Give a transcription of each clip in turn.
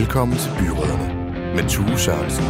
Velkommen til Byråderne med Tue Sørensen.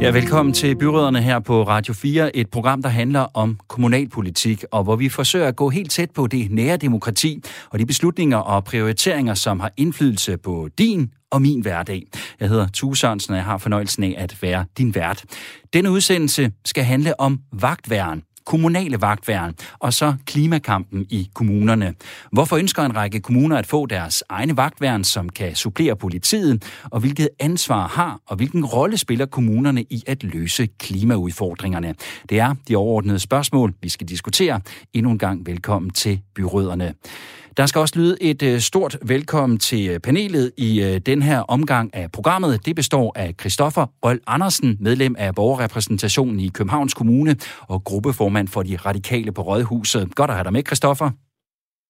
Ja, velkommen til Byråderne her på Radio 4, et program, der handler om kommunalpolitik, og hvor vi forsøger at gå helt tæt på det nære demokrati og de beslutninger og prioriteringer, som har indflydelse på din og min hverdag. Jeg hedder Tue Sørensen, og jeg har fornøjelsen af at være din vært. Denne udsendelse skal handle om vagtværen kommunale vagtværn og så klimakampen i kommunerne. Hvorfor ønsker en række kommuner at få deres egne vagtværn, som kan supplere politiet, og hvilket ansvar har og hvilken rolle spiller kommunerne i at løse klimaudfordringerne? Det er de overordnede spørgsmål, vi skal diskutere. Endnu en gang velkommen til byråderne. Der skal også lyde et øh, stort velkommen til øh, panelet i øh, den her omgang af programmet. Det består af Christoffer Røl Andersen, medlem af borgerrepræsentationen i Københavns Kommune og gruppeformand for de radikale på Rådhuset. Godt at have dig med, Christoffer.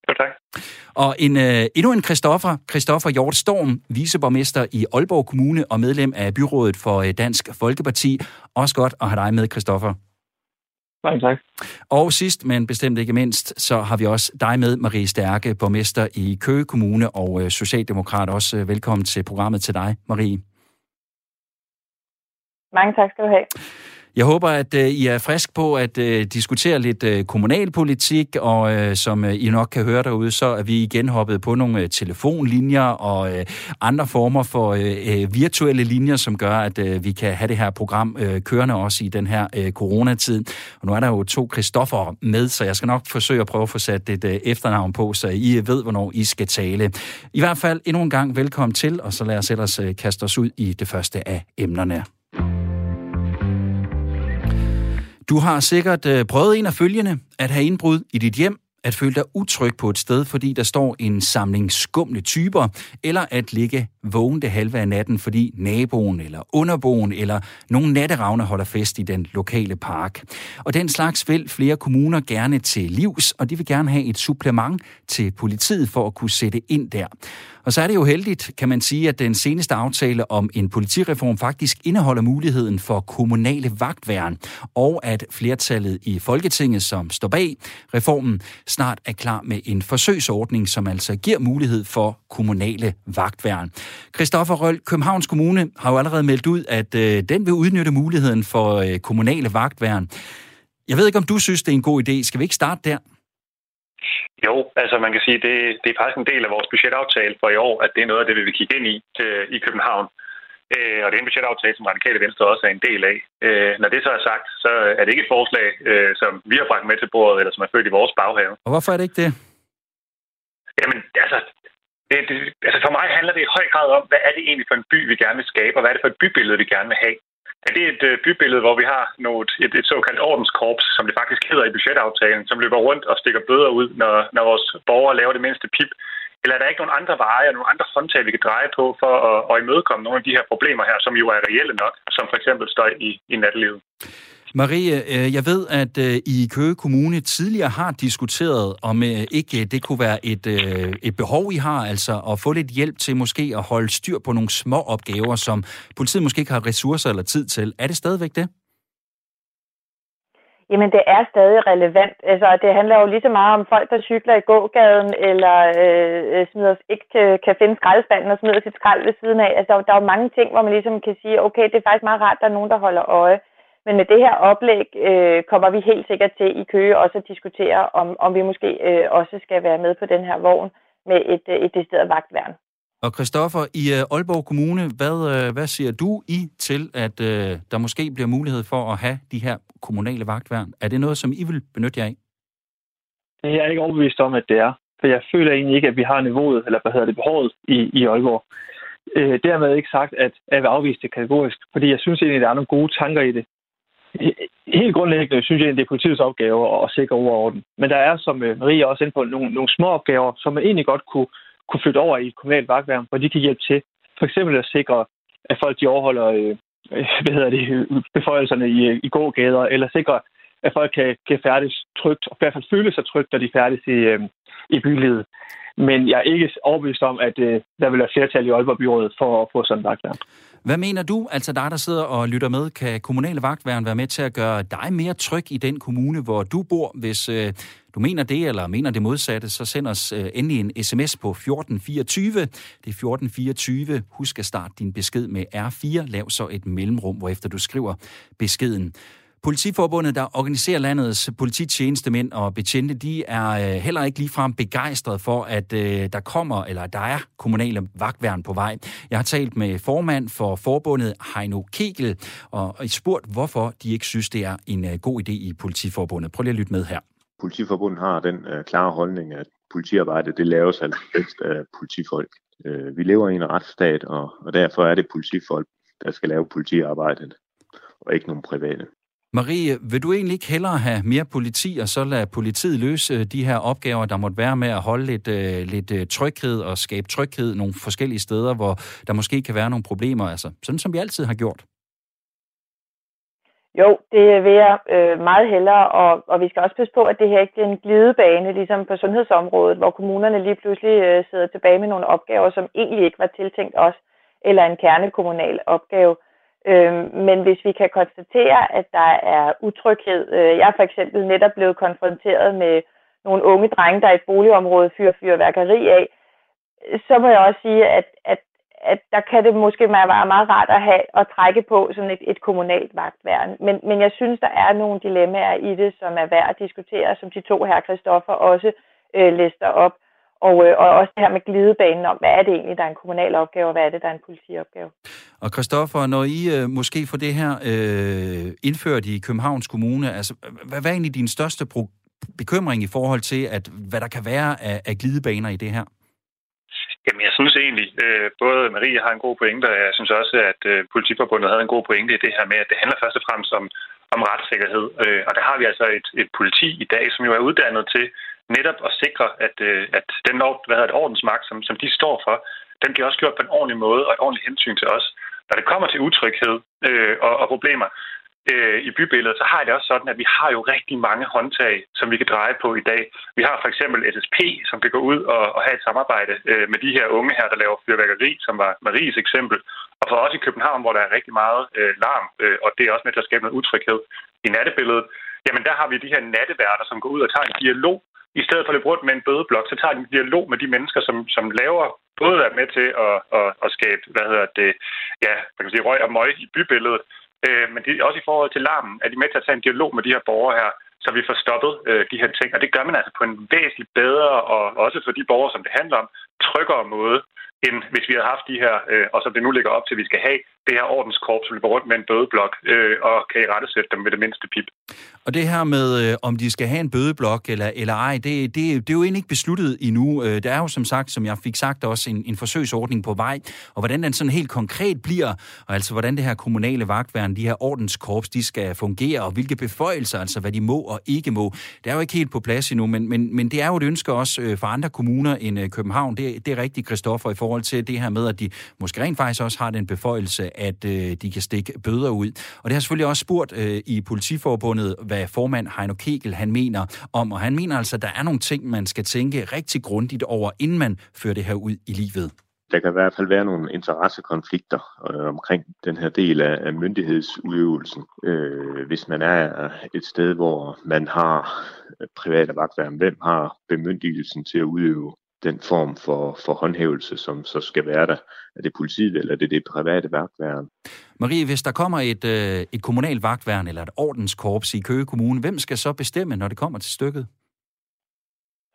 Jo, tak. Og en, uh, endnu en Christoffer, Christoffer Hjort Storm, viceborgmester i Aalborg Kommune og medlem af byrådet for Dansk Folkeparti. Også godt at have dig med, Christoffer. Mange tak. Og sidst, men bestemt ikke mindst, så har vi også dig med, Marie Stærke, borgmester i Køge Kommune og øh, Socialdemokrat. Også øh, velkommen til programmet til dig, Marie. Mange tak skal du have. Jeg håber, at øh, I er frisk på at øh, diskutere lidt øh, kommunalpolitik, og som I nok kan høre derude, så er vi igen hoppet på nogle telefonlinjer og andre former for virtuelle linjer, som gør, at vi kan have det her program kørende også i den her coronatid. Og nu er der jo to Kristoffer med, så jeg skal nok forsøge at prøve at få sat et efternavn på, så I ved, hvornår I skal tale. I hvert fald endnu en gang velkommen til, og så lad os ellers kaste os ud i det første af emnerne. Du har sikkert øh, prøvet en af følgende, at have indbrud i dit hjem, at føle dig utryg på et sted, fordi der står en samling skumle typer, eller at ligge vågen det halve af natten, fordi naboen eller underboen eller nogle natteravne holder fest i den lokale park. Og den slags vil flere kommuner gerne til livs, og de vil gerne have et supplement til politiet for at kunne sætte ind der. Og så er det jo heldigt, kan man sige, at den seneste aftale om en politireform faktisk indeholder muligheden for kommunale vagtværn, og at flertallet i Folketinget, som står bag reformen, snart er klar med en forsøgsordning, som altså giver mulighed for kommunale vagtværn. Christoffer Røl, Københavns Kommune har jo allerede meldt ud, at øh, den vil udnytte muligheden for øh, kommunale vagtværn. Jeg ved ikke, om du synes, det er en god idé. Skal vi ikke starte der? Jo, altså man kan sige, det, det er faktisk en del af vores budgetaftale for i år, at det er noget af det, vi vil kigge ind i øh, i København. Øh, og det er en budgetaftale, som Radikale Venstre også er en del af. Øh, når det så er sagt, så er det ikke et forslag, øh, som vi har bragt med til bordet, eller som er født i vores baghave. Og hvorfor er det ikke det? Jamen, altså, det, det, altså for mig handler det i høj grad om, hvad er det egentlig for en by, vi gerne vil skabe, og hvad er det for et bybillede, vi gerne vil have. Er det et øh, bybillede, hvor vi har noget, et, et såkaldt ordenskorps, som det faktisk hedder i budgetaftalen, som løber rundt og stikker bøder ud, når, når vores borgere laver det mindste pip? Eller er der ikke nogen andre veje og nogle andre håndtag, vi kan dreje på for at, at imødekomme nogle af de her problemer her, som jo er reelle nok, som for eksempel støj i, i nattelivet? Marie, øh, jeg ved, at øh, I Køge Kommune tidligere har diskuteret, om øh, ikke det kunne være et, et behov, I har, altså at få lidt hjælp til måske at holde styr på nogle små opgaver, som politiet måske ikke har ressourcer eller tid til. Er det stadigvæk det? Jamen, det er stadig relevant. Altså, det handler jo lige så meget om folk, der cykler i gågaden, eller øh, smider, ikke kan, kan finde skraldespanden og smider sit skrald ved siden af. Altså, der, er jo mange ting, hvor man ligesom kan sige, okay, det er faktisk meget rart, at der er nogen, der holder øje. Men med det her oplæg øh, kommer vi helt sikkert til i Køge også at diskutere, om, om vi måske øh, også skal være med på den her vogn med et, øh, et decideret vagtværn. Og Christoffer, i øh, Aalborg Kommune, hvad, øh, hvad siger du i til, at øh, der måske bliver mulighed for at have de her kommunale vagtværn? Er det noget, som I vil benytte jer af? Jeg er ikke overbevist om, at det er. For jeg føler egentlig ikke, at vi har niveauet, eller hvad hedder det, behovet i, i Aalborg. Øh, dermed ikke sagt, at jeg vil afvise det kategorisk, fordi jeg synes egentlig, at der er nogle gode tanker i det helt grundlæggende synes jeg, at det er politiets opgave at sikre orden. Men der er, som øh, Marie også inde på, nogle, nogle små opgaver, som man egentlig godt kunne, kunne flytte over i et kommunalt vagtværn, hvor de kan hjælpe til. For eksempel at sikre, at folk de overholder øh, øh hvad hedder det, øh, beføjelserne i, i gågader, eller sikre, at folk kan, kan færdes trygt, og i hvert fald føle sig trygt, når de færdes i, øh, i bylivet. Men jeg er ikke overbevist om, at øh, der vil være flertal i Aalborg Byrådet for at få sådan en vagtværn. Hvad mener du, altså dig, der sidder og lytter med, kan kommunale vagtværn være med til at gøre dig mere tryg i den kommune, hvor du bor, hvis øh, du mener det, eller mener det modsatte, så send os øh, endelig en sms på 1424. Det er 1424. Husk at starte din besked med R4. Lav så et mellemrum, hvorefter du skriver beskeden. Politiforbundet, der organiserer landets polititjenestemænd og betjente, de er øh, heller ikke ligefrem begejstret for, at øh, der kommer, eller der er kommunale vagtværn på vej. Jeg har talt med formand for forbundet, Heino Kegel, og spurgt, hvorfor de ikke synes, det er en øh, god idé i Politiforbundet. Prøv lige at lytte med her. Politiforbundet har den øh, klare holdning, at politiarbejde det laves altså bedst af politifolk. Øh, vi lever i en retsstat, og, og derfor er det politifolk, der skal lave politiarbejdet, og ikke nogen private. Marie, vil du egentlig ikke hellere have mere politi, og så lade politiet løse øh, de her opgaver, der måtte være med at holde lidt, øh, lidt øh, tryghed og skabe tryghed nogle forskellige steder, hvor der måske kan være nogle problemer, altså sådan som vi altid har gjort? Jo, det vil jeg øh, meget hellere, og, og vi skal også passe på, at det her ikke er en glidebane, ligesom på sundhedsområdet, hvor kommunerne lige pludselig øh, sidder tilbage med nogle opgaver, som egentlig ikke var tiltænkt os, eller en kernekommunal opgave. Øh, men hvis vi kan konstatere, at der er utryghed, øh, jeg er for eksempel netop blevet konfronteret med nogle unge drenge, der i et boligområde fyrer fyrværkeri af, så må jeg også sige, at, at, at der kan det måske være meget rart at have at trække på sådan et, et kommunalt vagtværn. Men, men jeg synes, der er nogle dilemmaer i det, som er værd at diskutere, som de to her Kristoffer også øh, lister op. Og, øh, og også det her med glidebanen om, hvad er det egentlig, der er en kommunal opgave, og hvad er det, der er en politiopgave. Og Christoffer, når I øh, måske får det her øh, indført i Københavns Kommune, altså, hvad, hvad er egentlig din største pro- bekymring i forhold til, at hvad der kan være af, af glidebaner i det her? Jamen, jeg synes egentlig, øh, både Marie har en god pointe, og jeg synes også, at øh, Politiforbundet havde en god pointe i det her med, at det handler først og fremmest om, om retssikkerhed. Øh, og der har vi altså et, et politi i dag, som jo er uddannet til netop at sikre, at, øh, at den lov, hvad hedder det, ordensmagt, som, som de står for, den bliver også gjort på en ordentlig måde og et ordentligt hensyn til os. Når det kommer til utryghed øh, og, og problemer øh, i bybilledet, så har jeg det også sådan, at vi har jo rigtig mange håndtag, som vi kan dreje på i dag. Vi har for eksempel SSP, som kan gå ud og, og have et samarbejde øh, med de her unge her, der laver fyrværkeri, som var Maries eksempel. Og for os i København, hvor der er rigtig meget øh, larm, øh, og det er også med til at skabe noget utryghed i nattebilledet, jamen der har vi de her natteværter, som går ud og tager en dialog i stedet for at løbe rundt med en bødeblok, så tager de en dialog med de mennesker, som, som laver både er med til at, at, at skabe, hvad hedder det, ja, man kan sige, røg og møg i bybilledet, øh, men de, også i forhold til larmen, er de med til at tage en dialog med de her borgere her, så vi får stoppet øh, de her ting. Og det gør man altså på en væsentligt bedre, og også for de borgere, som det handler om, tryggere måde, end hvis vi havde haft de her, øh, og som det nu ligger op til, at vi skal have, det her ordenskorps, løber rundt med en bødeblok, øh, og kan i rette sætte dem med det mindste pip. Og det her med, øh, om de skal have en bødeblok eller, eller ej, det, det, det er jo egentlig ikke besluttet endnu. Øh, der er jo som sagt, som jeg fik sagt også, en, en forsøgsordning på vej, og hvordan den sådan helt konkret bliver, og altså hvordan det her kommunale vagtværn, de her ordenskorps, de skal fungere, og hvilke beføjelser, altså hvad de må og ikke må, det er jo ikke helt på plads endnu, men, men, men det er jo et ønske også øh, for andre kommuner end øh, København. Det, det er rigtigt, Kristoffer, i forhold til det her med, at de måske rent faktisk også har den beføjelse, at øh, de kan stikke bøder ud. Og det har selvfølgelig også spurgt øh, i Politiforbundet, hvad formand Heino Kegel han mener om, og han mener altså, at der er nogle ting, man skal tænke rigtig grundigt over, inden man fører det her ud i livet. Der kan i hvert fald være nogle interessekonflikter øh, omkring den her del af, af myndighedsudøvelsen. Øh, hvis man er et sted, hvor man har private vagtværn, hvem har bemyndigelsen til at udøve den form for, for håndhævelse, som så skal være der. Er det politiet, eller er det det private vagtværn? Marie, hvis der kommer et, øh, et kommunalt vagtværn eller et ordenskorps i Køge Kommune, hvem skal så bestemme, når det kommer til stykket?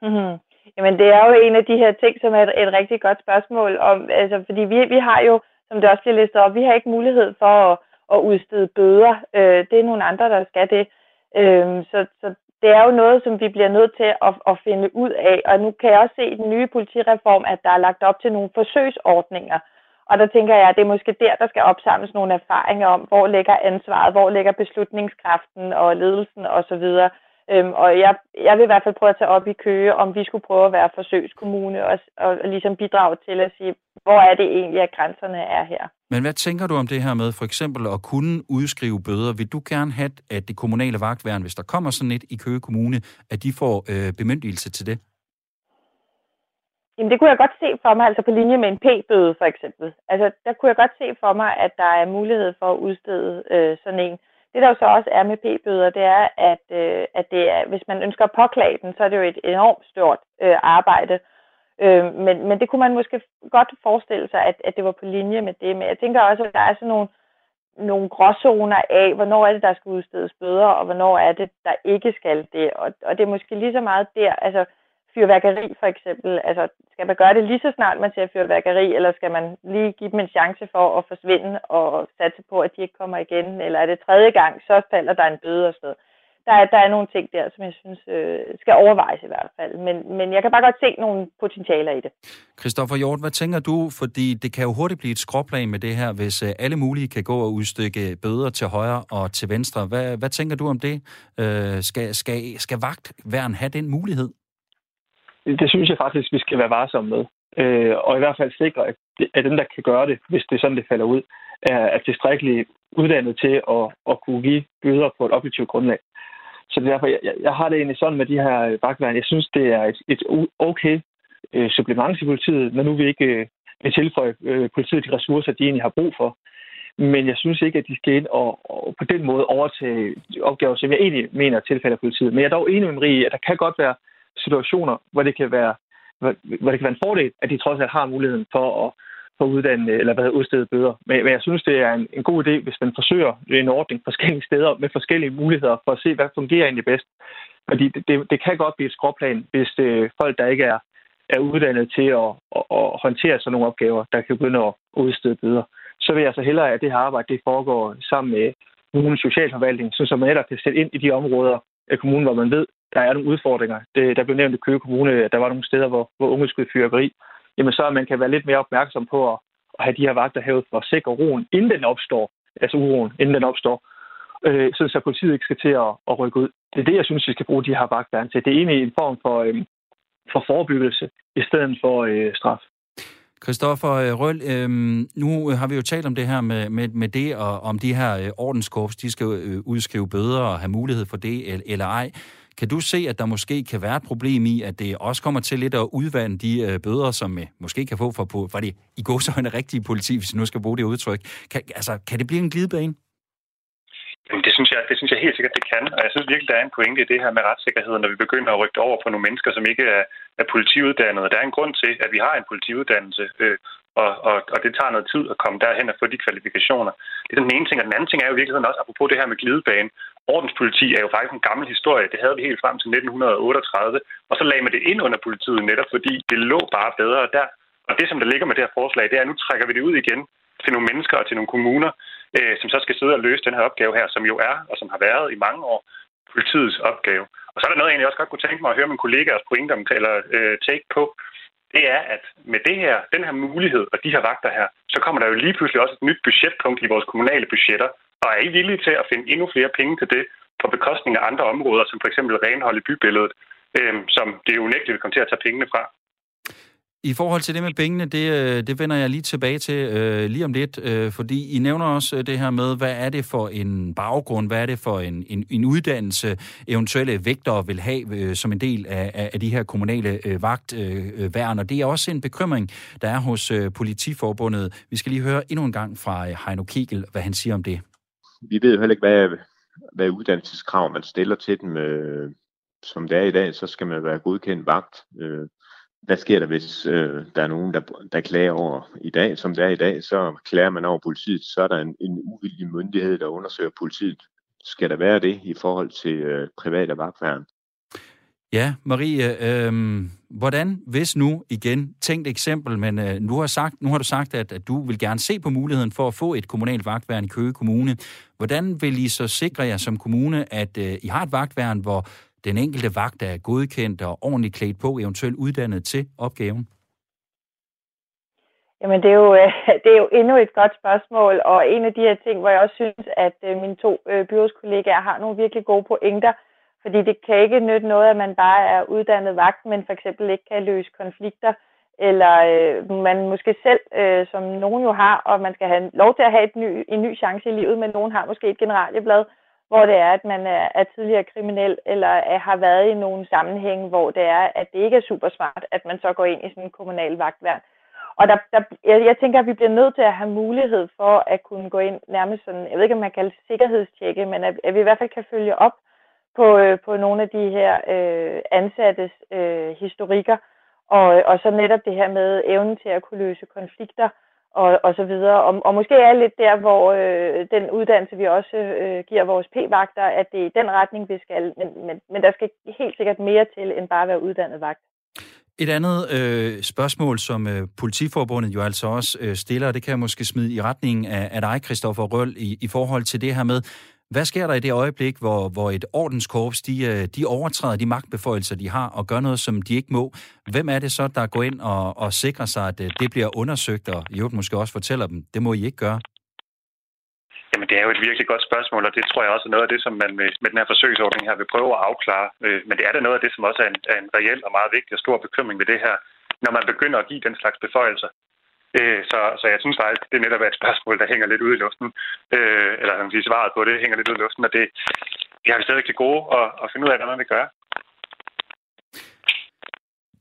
Mm-hmm. Jamen, det er jo en af de her ting, som er et, et rigtig godt spørgsmål. Om, altså, fordi vi, vi har jo, som det også bliver listet op, vi har ikke mulighed for at, at udstede bøder. Øh, det er nogle andre, der skal det. Øh, så, så det er jo noget, som vi bliver nødt til at, at finde ud af. Og nu kan jeg også se i den nye politireform, at der er lagt op til nogle forsøgsordninger. Og der tænker jeg, at det er måske der, der skal opsamles nogle erfaringer om, hvor ligger ansvaret, hvor ligger beslutningskraften og ledelsen osv. Øhm, og jeg, jeg vil i hvert fald prøve at tage op i Køge, om vi skulle prøve at være forsøgskommune og, og, og ligesom bidrage til at sige, hvor er det egentlig, at grænserne er her. Men hvad tænker du om det her med for eksempel at kunne udskrive bøder? Vil du gerne have, at det kommunale vagtværn, hvis der kommer sådan et i Køge Kommune, at de får øh, bemyndigelse til det? Jamen det kunne jeg godt se for mig, altså på linje med en P-bøde for eksempel. Altså der kunne jeg godt se for mig, at der er mulighed for at udstede øh, sådan en. Det der jo så også er med p-bøder, det er, at, øh, at det er, hvis man ønsker at påklage den, så er det jo et enormt stort øh, arbejde. Øh, men, men det kunne man måske godt forestille sig, at, at det var på linje med det. Men jeg tænker også, at der er sådan nogle, nogle gråzoner af, hvornår er det, der skal udstedes bøder, og hvornår er det, der ikke skal det. Og, og det er måske lige så meget der, altså fyrværkeri for eksempel, altså skal man gøre det lige så snart man ser fyrværkeri, eller skal man lige give dem en chance for at forsvinde og satse på, at de ikke kommer igen, eller er det tredje gang, så falder der en bøde og sådan noget. Der er, der er nogle ting der, som jeg synes øh, skal overvejes i hvert fald, men, men jeg kan bare godt se nogle potentialer i det. Christoffer Hjort, hvad tænker du? Fordi det kan jo hurtigt blive et skråplan med det her, hvis øh, alle mulige kan gå og udstykke bøder til højre og til venstre. Hvad, hvad tænker du om det? Øh, skal, skal, skal vagtværn have den mulighed? Det synes jeg faktisk, vi skal være varsomme med. Øh, og i hvert fald sikre, at, at dem, der kan gøre det, hvis det er sådan, det falder ud, er, er tilstrækkeligt uddannet til at, at kunne give bøder på et objektivt grundlag. Så derfor, jeg, jeg har det egentlig sådan med de her øh, vagtværn. Jeg synes, det er et, et okay øh, supplement til politiet, når nu vi ikke øh, vil tilføje øh, politiet de ressourcer, de egentlig har brug for. Men jeg synes ikke, at de skal ind og, og på den måde overtage opgaver, som jeg egentlig mener tilfalder politiet. Men jeg er dog enig med Marie at der kan godt være situationer, hvor det kan være, hvor, det kan være en fordel, at de trods alt har muligheden for at få uddanne eller hvad udstedet bøder. Men, men jeg synes, det er en, en god idé, hvis man forsøger en ordning forskellige steder med forskellige muligheder for at se, hvad fungerer egentlig bedst. Fordi det, det, det kan godt blive et skråplan, hvis det folk, der ikke er, er uddannet til at, at, at håndtere sådan nogle opgaver, der kan begynde at udstede bøder. Så vil jeg så hellere, at det her arbejde det foregår sammen med kommunens socialforvaltning, så man netop kan sætte ind i de områder af kommunen, hvor man ved, der er nogle udfordringer. Det, der blev nævnt i Køge Kommune, at der var nogle steder, hvor, hvor unge skulle fyrværkeri. Jamen så man kan være lidt mere opmærksom på at, at have de her vagter herude for at sikre roen, inden den opstår. Altså uroen, inden den opstår. Øh, så, så politiet ikke skal til at, at rykke ud. Det er det, jeg synes, vi skal bruge de her vagter til. Det er egentlig en form for, øh, for forebyggelse, i stedet for øh, straf. Christoffer øh, Røl, øh, nu har vi jo talt om det her med, med, med det, og om de her øh, ordenskorps, de skal øh, udskrive bøder og have mulighed for det eller, eller ej. Kan du se, at der måske kan være et problem i, at det også kommer til lidt at udvande de øh, bøder, som øh, måske kan få for, på, for det i går så en rigtig politi, hvis vi nu skal bruge det udtryk. Kan, altså, kan det blive en glidebane? Jamen, det synes, jeg, det synes jeg helt sikkert, det kan. Og jeg synes virkelig, der er en pointe i det her med retssikkerhed, når vi begynder at rykke over på nogle mennesker, som ikke er, er politiuddannede. Der er en grund til, at vi har en politiuddannelse, øh, og, og, og det tager noget tid at komme derhen og få de kvalifikationer. Det er den ene ting, og den anden ting er jo i virkeligheden også, apropos det her med glidebane. Ordenspoliti er jo faktisk en gammel historie. Det havde vi helt frem til 1938, og så lagde man det ind under politiet netop, fordi det lå bare bedre der. Og det, som der ligger med det her forslag, det er, at nu trækker vi det ud igen til nogle mennesker og til nogle kommuner, øh, som så skal sidde og løse den her opgave her, som jo er, og som har været i mange år, politiets opgave. Og så er der noget, jeg egentlig også godt kunne tænke mig at høre min kollegaers pointe om, eller øh, take på. Det er, at med det her, den her mulighed og de her vagter her, så kommer der jo lige pludselig også et nyt budgetpunkt i vores kommunale budgetter. Og er I villige til at finde endnu flere penge til det på bekostning af andre områder, som for eksempel renhold i bybilledet, øh, som det jo unægteligt vil komme til at tage pengene fra? I forhold til det med pengene, det, øh, det vender jeg lige tilbage til øh, lige om lidt, øh, fordi I nævner også øh, det her med, hvad er det for en baggrund, hvad er det for en, en, en uddannelse, eventuelle vægtere vil have øh, som en del af, af de her kommunale øh, vagtværn, øh, øh og det er også en bekymring, der er hos øh, Politiforbundet. Vi skal lige høre endnu en gang fra øh, Heino Kegel, hvad han siger om det. Vi ved jo heller ikke, hvad, hvad uddannelseskrav man stiller til dem. Øh, som det er i dag, så skal man være godkendt vagt. Øh, hvad sker der, hvis øh, der er nogen, der, der klager over i dag, som det er i dag, så klager man over politiet, så er der en, en uvildig myndighed, der undersøger politiet. Skal der være det i forhold til øh, private vagtværn? Ja, Marie, øh, hvordan, hvis nu, igen, tænkt eksempel, men øh, nu, har sagt, nu har du sagt, at, at du vil gerne se på muligheden for at få et kommunalt vagtværn i Køge Kommune. Hvordan vil I så sikre jer som kommune, at øh, I har et vagtværn, hvor den enkelte vagt er godkendt og ordentligt klædt på, eventuelt uddannet til opgaven? Jamen, det er, jo, øh, det er jo endnu et godt spørgsmål, og en af de her ting, hvor jeg også synes, at øh, mine to øh, byrådskollegaer har nogle virkelig gode pointer, fordi det kan ikke nytte noget, at man bare er uddannet vagt, men for eksempel ikke kan løse konflikter, eller øh, man måske selv, øh, som nogen jo har, og man skal have lov til at have et ny, en ny chance i livet, men nogen har måske et generalieblad, hvor det er, at man er, er tidligere kriminel, eller er, har været i nogle sammenhænge, hvor det er, at det ikke er super smart, at man så går ind i sådan en kommunal vagtværn. Og der, der, jeg, jeg tænker, at vi bliver nødt til at have mulighed for at kunne gå ind nærmest sådan, jeg ved ikke, om man kalder det sikkerhedstjekke, men at, at vi i hvert fald kan følge op på, øh, på nogle af de her øh, ansattes øh, historikker, og, øh, og så netop det her med evnen til at kunne løse konflikter, og, og så videre. Og, og måske er lidt der, hvor øh, den uddannelse, vi også øh, giver vores p-vagter, at det er i den retning, vi skal. Men, men, men der skal helt sikkert mere til, end bare at være uddannet vagt. Et andet øh, spørgsmål, som øh, Politiforbundet jo altså også øh, stiller, det kan jeg måske smide i retning af, af dig, Christoffer Røll, i, i forhold til det her med, hvad sker der i det øjeblik, hvor, hvor et ordenskorps, de, øh, de overtræder de magtbeføjelser, de har, og gør noget, som de ikke må? Hvem er det så, der går ind og, og sikrer sig, at øh, det bliver undersøgt, og i øvrigt måske også fortæller dem, det må I ikke gøre? Jamen, det er jo et virkelig godt spørgsmål, og det tror jeg også er noget af det, som man med, med den her forsøgsordning her vil prøve at afklare. Øh, men det er da noget af det, som også er en, er en reel og meget vigtig og stor bekymring ved det her, når man begynder at give den slags beføjelser. Øh, så, så jeg synes faktisk, det netop er et spørgsmål, der hænger lidt ud i luften. Øh, eller man sige, svaret på det hænger lidt ud i luften, og det, det har vi stadig til gode at, at finde ud af, hvad man vil gøre.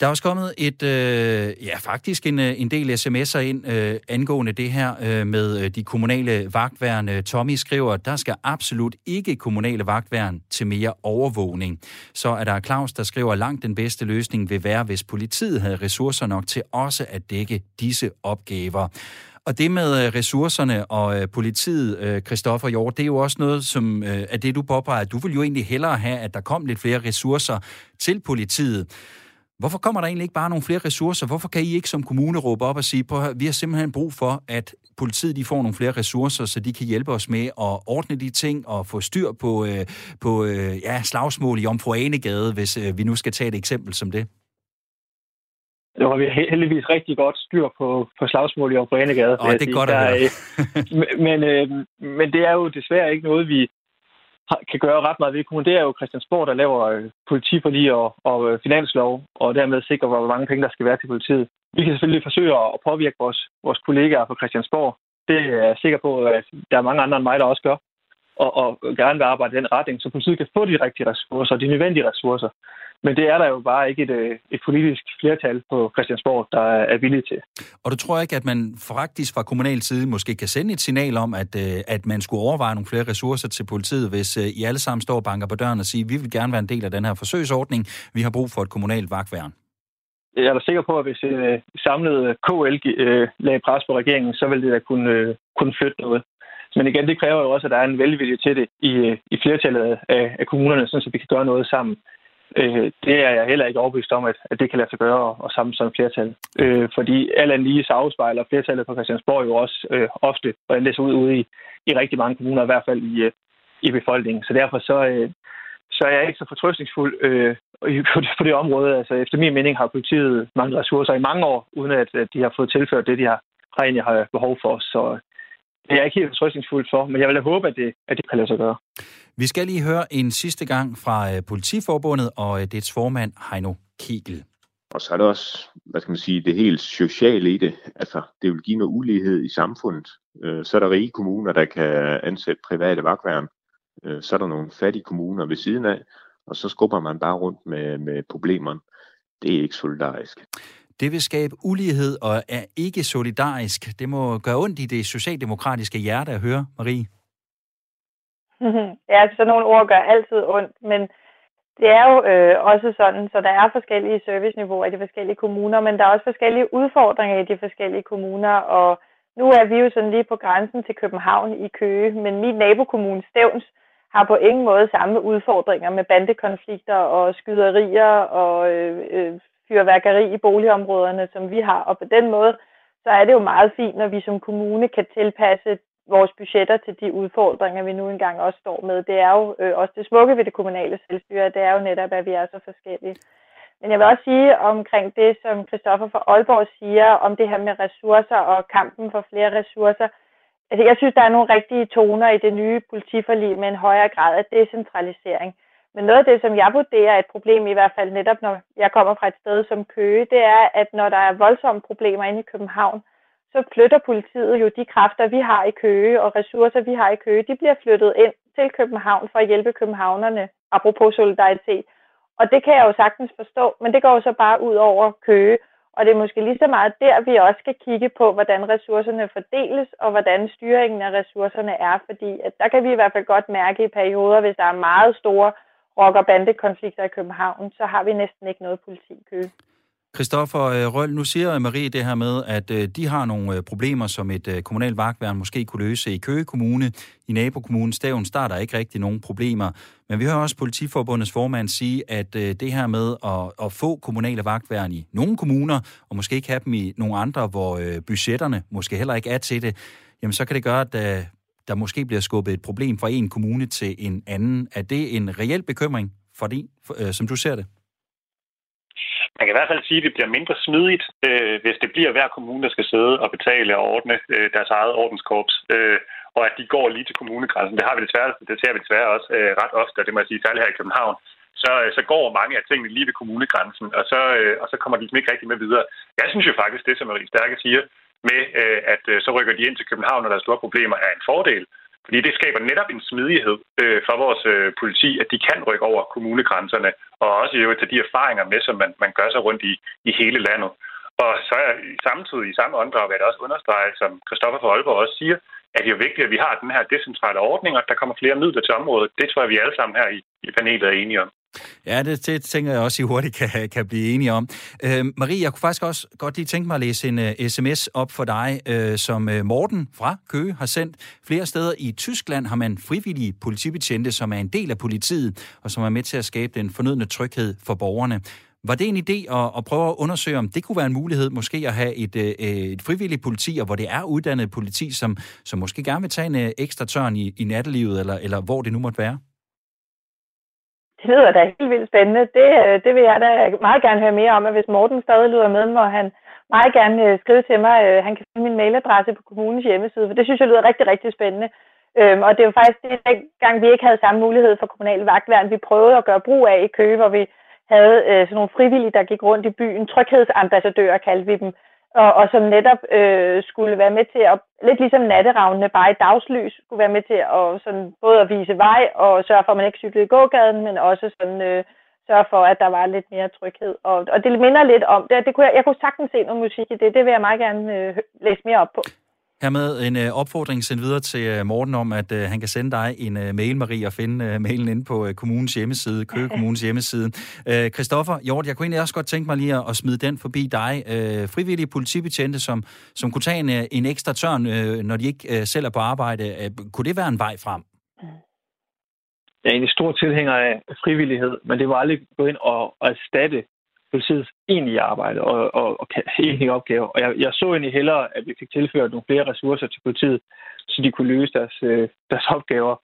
Der er også kommet et, øh, ja faktisk en, øh, en del sms'er ind øh, angående det her øh, med øh, de kommunale vagtværn. Øh, Tommy skriver, der skal absolut ikke kommunale vagtværn til mere overvågning. Så er der Claus, der skriver, langt den bedste løsning vil være, hvis politiet havde ressourcer nok til også at dække disse opgaver. Og det med ressourcerne og politiet, Kristoffer Jord, det er jo også noget, som er det, du påpeger. Du vil jo egentlig hellere have, at der kom lidt flere ressourcer til politiet. Hvorfor kommer der egentlig ikke bare nogle flere ressourcer? Hvorfor kan I ikke som kommune råbe op og sige, på, vi har simpelthen brug for, at politiet de får nogle flere ressourcer, så de kan hjælpe os med at ordne de ting og få styr på, øh, på øh, ja, slagsmål i Omfru Anegade, hvis øh, vi nu skal tage et eksempel som det? Nu har vi heldigvis rigtig godt styr på, på slagsmål i Omfru Anegade. Åh, det er godt at høre. men, øh, men det er jo desværre ikke noget, vi, kan gøre ret meget ved kommunen, det er jo Christiansborg, der laver øh, politiforlig og, og øh, finanslov, og dermed sikrer, hvor mange penge der skal være til politiet. Vi kan selvfølgelig forsøge at påvirke vores, vores kollegaer på Christiansborg. Det er jeg sikker på, at der er mange andre end mig, der også gør, og, og gerne vil arbejde i den retning, så politiet kan få de rigtige ressourcer, de nødvendige ressourcer. Men det er der jo bare ikke et, øh, et politisk flertal på Christiansborg, der er villige til. Og du tror ikke, at man faktisk fra kommunal side måske kan sende et signal om, at, øh, at man skulle overveje nogle flere ressourcer til politiet, hvis øh, I alle sammen står og banker på døren og siger, vi vil gerne være en del af den her forsøgsordning, vi har brug for et kommunalt vagtværn? Jeg er da sikker på, at hvis øh, samlet KL øh, lagde pres på regeringen, så ville det da kunne, øh, kunne flytte noget. Men igen, det kræver jo også, at der er en velvilje til det i, i flertallet af, af kommunerne, så vi kan gøre noget sammen. Øh, det er jeg heller ikke overbevist om, at, at det kan lade sig gøre og, og sammen som et flertal. Øh, fordi alt andet lige så afspejler flertallet på Christiansborg jo også øh, ofte, og det ser ud ude i, i rigtig mange kommuner, i hvert fald i, øh, i befolkningen. Så derfor så, øh, så er jeg ikke så fortrøstningsfuld øh, på, det, på det område. Altså, efter min mening har politiet mange ressourcer i mange år, uden at, at de har fået tilført det, de har, har egentlig har behov for. Så det er jeg ikke helt fortrøstningsfuld for, men jeg vil da håbe, at det, at det kan lade sig gøre. Vi skal lige høre en sidste gang fra øh, Politiforbundet og øh, dets formand Heino Kegel. Og så er der også, hvad skal man sige, det helt sociale i det. Altså, det vil give noget ulighed i samfundet. Øh, så er der rige kommuner, der kan ansætte private vagtværn. Så er der nogle fattige kommuner ved siden af, og så skubber man bare rundt med, med problemerne. Det er ikke solidarisk. Det vil skabe ulighed og er ikke solidarisk. Det må gøre ondt i det socialdemokratiske hjerte at høre, Marie. ja, så nogle ord gør altid ondt, men det er jo øh, også sådan, så der er forskellige serviceniveauer i de forskellige kommuner, men der er også forskellige udfordringer i de forskellige kommuner, og nu er vi jo sådan lige på grænsen til København i Køge, men min nabokommune Stævns har på ingen måde samme udfordringer med bandekonflikter og skyderier og øh, øh, fyrværkeri i boligområderne, som vi har. Og på den måde, så er det jo meget fint, når vi som kommune kan tilpasse vores budgetter til de udfordringer, vi nu engang også står med. Det er jo øh, også det smukke ved det kommunale selvstyre, det er jo netop, at vi er så forskellige. Men jeg vil også sige omkring det, som Christoffer fra Aalborg siger, om det her med ressourcer og kampen for flere ressourcer. Altså, jeg synes, der er nogle rigtige toner i det nye politiforlig med en højere grad af decentralisering. Men noget af det, som jeg vurderer er et problem, i hvert fald netop når jeg kommer fra et sted som Køge, det er, at når der er voldsomme problemer inde i København, så flytter politiet jo de kræfter, vi har i Køge, og ressourcer, vi har i Køge, de bliver flyttet ind til København for at hjælpe københavnerne, apropos solidaritet. Og det kan jeg jo sagtens forstå, men det går jo så bare ud over Køge. Og det er måske lige så meget der, vi også skal kigge på, hvordan ressourcerne fordeles, og hvordan styringen af ressourcerne er, fordi at der kan vi i hvert fald godt mærke i perioder, hvis der er meget store rocker- og bandekonflikter i København, så har vi næsten ikke noget politi i Køge. Christoffer øh, Røl, nu siger Marie det her med, at øh, de har nogle øh, problemer, som et kommunalt vagtværn måske kunne løse i Køge Kommune. I nabokommunen Stavn starter ikke rigtig nogen problemer. Men vi hører også Politiforbundets formand sige, at det her med at, at få kommunale vagtværn i nogle kommuner, og måske ikke have dem i nogle andre, hvor budgetterne måske heller ikke er til det, jamen så kan det gøre, at der måske bliver skubbet et problem fra en kommune til en anden. Er det en reel bekymring for det, øh, som du ser det? Man kan i hvert fald sige, at det bliver mindre smidigt, øh, hvis det bliver hver kommune, der skal sidde og betale og ordne øh, deres eget ordenskorps, øh, og at de går lige til kommunegrænsen. Det har vi desværre, det ser vi desværre også øh, ret ofte, og det må jeg sige, særligt her i København. Så, øh, så går mange af tingene lige ved kommunegrænsen, og så, øh, og så kommer de ligesom ikke rigtig med videre. Jeg synes jo faktisk, det som Marie Stærke siger, med øh, at øh, så rykker de ind til København, når der er store problemer, er en fordel. Fordi det skaber netop en smidighed øh, for vores øh, politi, at de kan rykke over kommunegrænserne, og også jo tage de erfaringer med, som man, man gør sig rundt i, i hele landet. Og så er samtidig i samme åndedrag vil jeg også understrege, som Christoffer for Aalborg også siger, at det er jo vigtigt, at vi har den her decentrale ordning, og at der kommer flere midler til området. Det tror jeg, vi alle sammen her i, i panelet er enige om. Ja, det, det tænker jeg også, I hurtigt kan, kan blive enige om. Øh, Marie, jeg kunne faktisk også godt lige tænke mig at læse en øh, uh, sms op for dig, uh, som uh, Morten fra Køge har sendt. Flere steder i Tyskland har man frivillige politibetjente, som er en del af politiet, og som er med til at skabe den fornødne tryghed for borgerne. Var det en idé at, at prøve at undersøge, om det kunne være en mulighed måske at have et, et frivilligt politi, og hvor det er uddannet politi, som, som måske gerne vil tage en ekstra tørn i, i nattelivet, eller, eller hvor det nu måtte være? Det lyder da helt vildt spændende. Det, øh, det vil jeg da meget gerne høre mere om, og hvis Morten stadig lyder med, må han meget gerne øh, skrive til mig. Øh, han kan finde min mailadresse på kommunens hjemmeside, for det synes jeg lyder rigtig, rigtig spændende. Øhm, og det var faktisk det, gang vi ikke havde samme mulighed for kommunal vagtværn, vi prøvede at gøre brug af i Køge, hvor vi havde sådan nogle frivillige, der gik rundt i byen. Tryghedsambassadører kaldte vi dem og, og som netop øh, skulle være med til at, lidt ligesom natteravnene, bare i dagslys, skulle være med til at sådan, både at vise vej og sørge for, at man ikke cyklede i gågaden, men også sådan, øh, sørge for, at der var lidt mere tryghed. Og, og det minder lidt om det. det kunne jeg, jeg kunne sagtens se noget musik i det. Det vil jeg meget gerne øh, læse mere op på. Hermed en øh, opfordring sendt videre til øh, Morten om, at øh, han kan sende dig en øh, mail, Marie, og finde øh, mailen inde på øh, kommunens hjemmeside, Køge Kommunes hjemmeside. Øh, Christoffer Hjort, jeg kunne egentlig også godt tænke mig lige at, at smide den forbi dig. Øh, frivillige politibetjente, som, som kunne tage en, øh, en ekstra tørn, øh, når de ikke øh, selv er på arbejde. Øh, kunne det være en vej frem? Jeg er egentlig stor tilhænger af frivillighed, men det var aldrig gå ind og, og erstatte politiets egentlige arbejde og, og, og egentlige opgaver. Og jeg, jeg så egentlig hellere, at vi fik tilført nogle flere ressourcer til politiet, så de kunne løse deres, øh, deres opgaver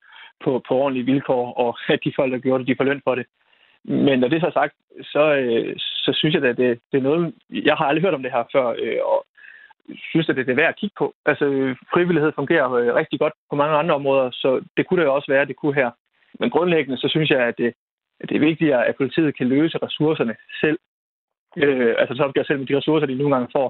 på, på ordentlige vilkår, og at de folk, der gjorde det, de får løn for det. Men når det så er sagt, så, øh, så synes jeg, at det, det er noget... Jeg har aldrig hørt om det her før, øh, og synes, at det er værd at kigge på. Altså, øh, frivillighed fungerer øh, rigtig godt på mange andre områder, så det kunne det jo også være, det kunne her. Men grundlæggende, så synes jeg, at det, at det er vigtigere, at politiet kan løse ressourcerne selv, øh, altså så opgør selv med de ressourcer, de nogle gange får.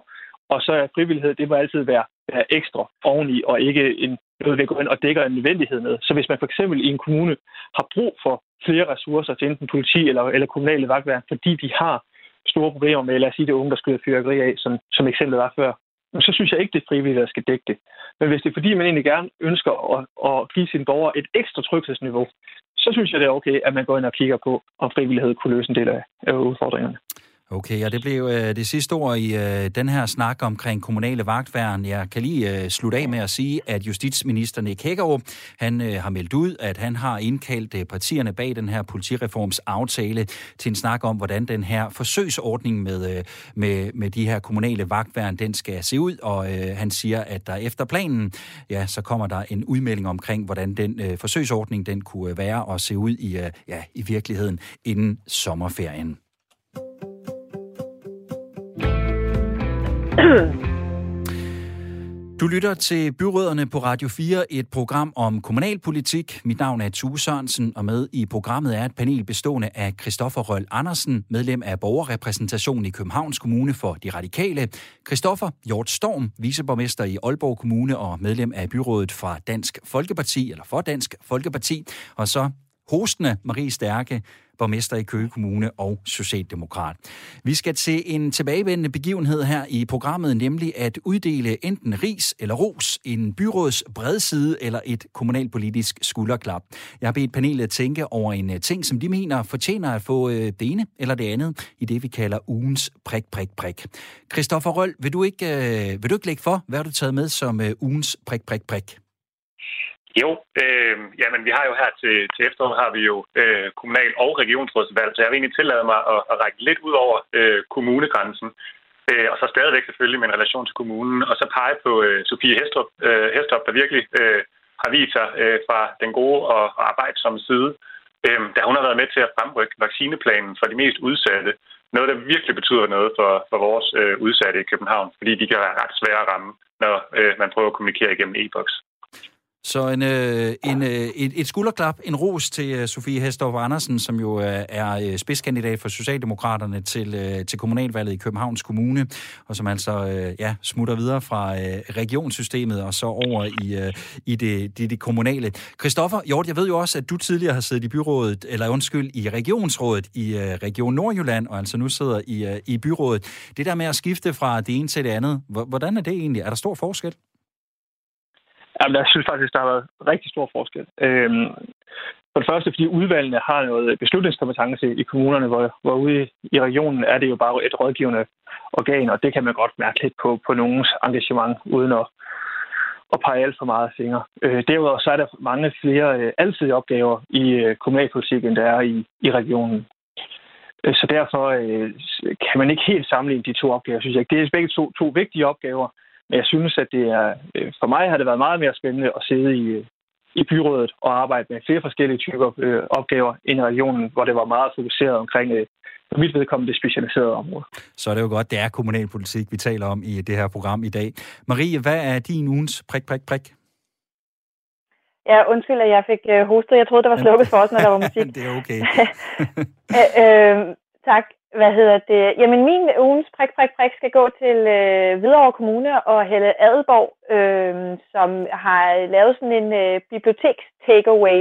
Og så er frivillighed, det må altid være, være ekstra oveni, og ikke en, noget, vi går ind og dækker en nødvendighed med. Så hvis man for eksempel i en kommune har brug for flere ressourcer til enten politi eller, eller kommunale vagtværn, fordi de har store problemer med, lad os sige, det unge, der skyder fyrværkeri af, som, som eksemplet var før, så synes jeg ikke, det er frivilligt, der skal dække det. Men hvis det er fordi, man egentlig gerne ønsker at, at give sine borgere et ekstra tryghedsniveau, så synes jeg, det er okay, at man går ind og kigger på, om frivillighed kunne løse en del af udfordringerne. Okay, og det blev øh, det sidste ord i øh, den her snak omkring kommunale vagtværn. Jeg kan lige øh, slutte af med at sige, at justitsminister Nick Hækkerup, han øh, har meldt ud, at han har indkaldt øh, partierne bag den her politireforms aftale til en snak om, hvordan den her forsøgsordning med, øh, med, med de her kommunale vagtværn, den skal se ud. Og øh, han siger, at der efter planen, ja, så kommer der en udmelding omkring, hvordan den øh, forsøgsordning, den kunne øh, være og se ud i, øh, ja, i virkeligheden inden sommerferien. Du lytter til Byråderne på Radio 4, et program om kommunalpolitik. Mit navn er Tue Sørensen, og med i programmet er et panel bestående af Christoffer Røl Andersen, medlem af borgerrepræsentationen i Københavns Kommune for De Radikale, Christoffer Hjort Storm, viceborgmester i Aalborg Kommune og medlem af byrådet fra Dansk Folkeparti, eller for Dansk Folkeparti, og så hostende Marie Stærke, borgmester i Køge Kommune og Socialdemokrat. Vi skal til en tilbagevendende begivenhed her i programmet, nemlig at uddele enten ris eller ros, en byråds bredside eller et kommunalpolitisk skulderklap. Jeg har bedt panelet tænke over en øh, ting, som de mener fortjener at få øh, det ene eller det andet i det, vi kalder ugens prik, prik, prik. Christoffer Røll, vil du ikke, øh, vil du ikke lægge for, hvad har du taget med som ugens prik, prik, prik? Jo, øh, jamen vi har jo her til, til efteråret har vi jo øh, kommunal- og regionsrådsvalg, så jeg vil egentlig tillade mig at, at række lidt ud over øh, kommunegrænsen, øh, og så stadigvæk selvfølgelig med en relation til kommunen, og så pege på øh, Sofie Hestrup, øh, Hestrup der virkelig øh, har vist sig øh, fra den gode og, og arbejdsomme side, øh, da hun har været med til at fremrykke vaccineplanen for de mest udsatte. Noget, der virkelig betyder noget for, for vores øh, udsatte i København, fordi de kan være ret svære at ramme, når øh, man prøver at kommunikere igennem e-boks. Så en, øh, en, øh, et, et skulderklap, en ros til øh, Sofie Hestorff Andersen, som jo øh, er øh, spidskandidat for Socialdemokraterne til, øh, til kommunalvalget i Københavns Kommune, og som altså øh, ja, smutter videre fra øh, regionssystemet og så over i, øh, i det, det, det kommunale. Christoffer Hjort, jeg ved jo også, at du tidligere har siddet i byrådet, eller undskyld, i regionsrådet i øh, Region Nordjylland, og altså nu sidder i, øh, i byrådet. Det der med at skifte fra det ene til det andet, hvordan er det egentlig? Er der stor forskel? Jamen, jeg synes faktisk, der har været rigtig stor forskel. Øhm, for det første, fordi udvalgene har noget beslutningskompetence i kommunerne, hvor, hvor ude i regionen er det jo bare et rådgivende organ, og det kan man godt mærke lidt på, på nogens engagement, uden at, at pege alt for meget fingre. Øh, derudover så er der mange flere øh, altid opgaver i øh, kommunalpolitik, end der er i, i regionen. Øh, så derfor øh, kan man ikke helt sammenligne de to opgaver, synes jeg. Det er begge to, to vigtige opgaver, men jeg synes, at det er, øh, for mig har det været meget mere spændende at sidde i, i byrådet og arbejde med flere forskellige typer øh, opgaver ind i regionen, hvor det var meget fokuseret omkring øh, for mit vedkommende det specialiserede område. Så er det jo godt, det er kommunalpolitik, vi taler om i det her program i dag. Marie, hvad er din ugens prik, prik, prik? Ja, undskyld, at jeg fik øh, hostet. Jeg troede, der var slukket for os, når der var musik. det er okay. øh, tak. Hvad hedder det? Jamen, min ugens prik, prik, prik skal gå til øh, Hvidovre Kommune og Helle Adelborg, øh, som har lavet sådan en øh, biblioteks-takeaway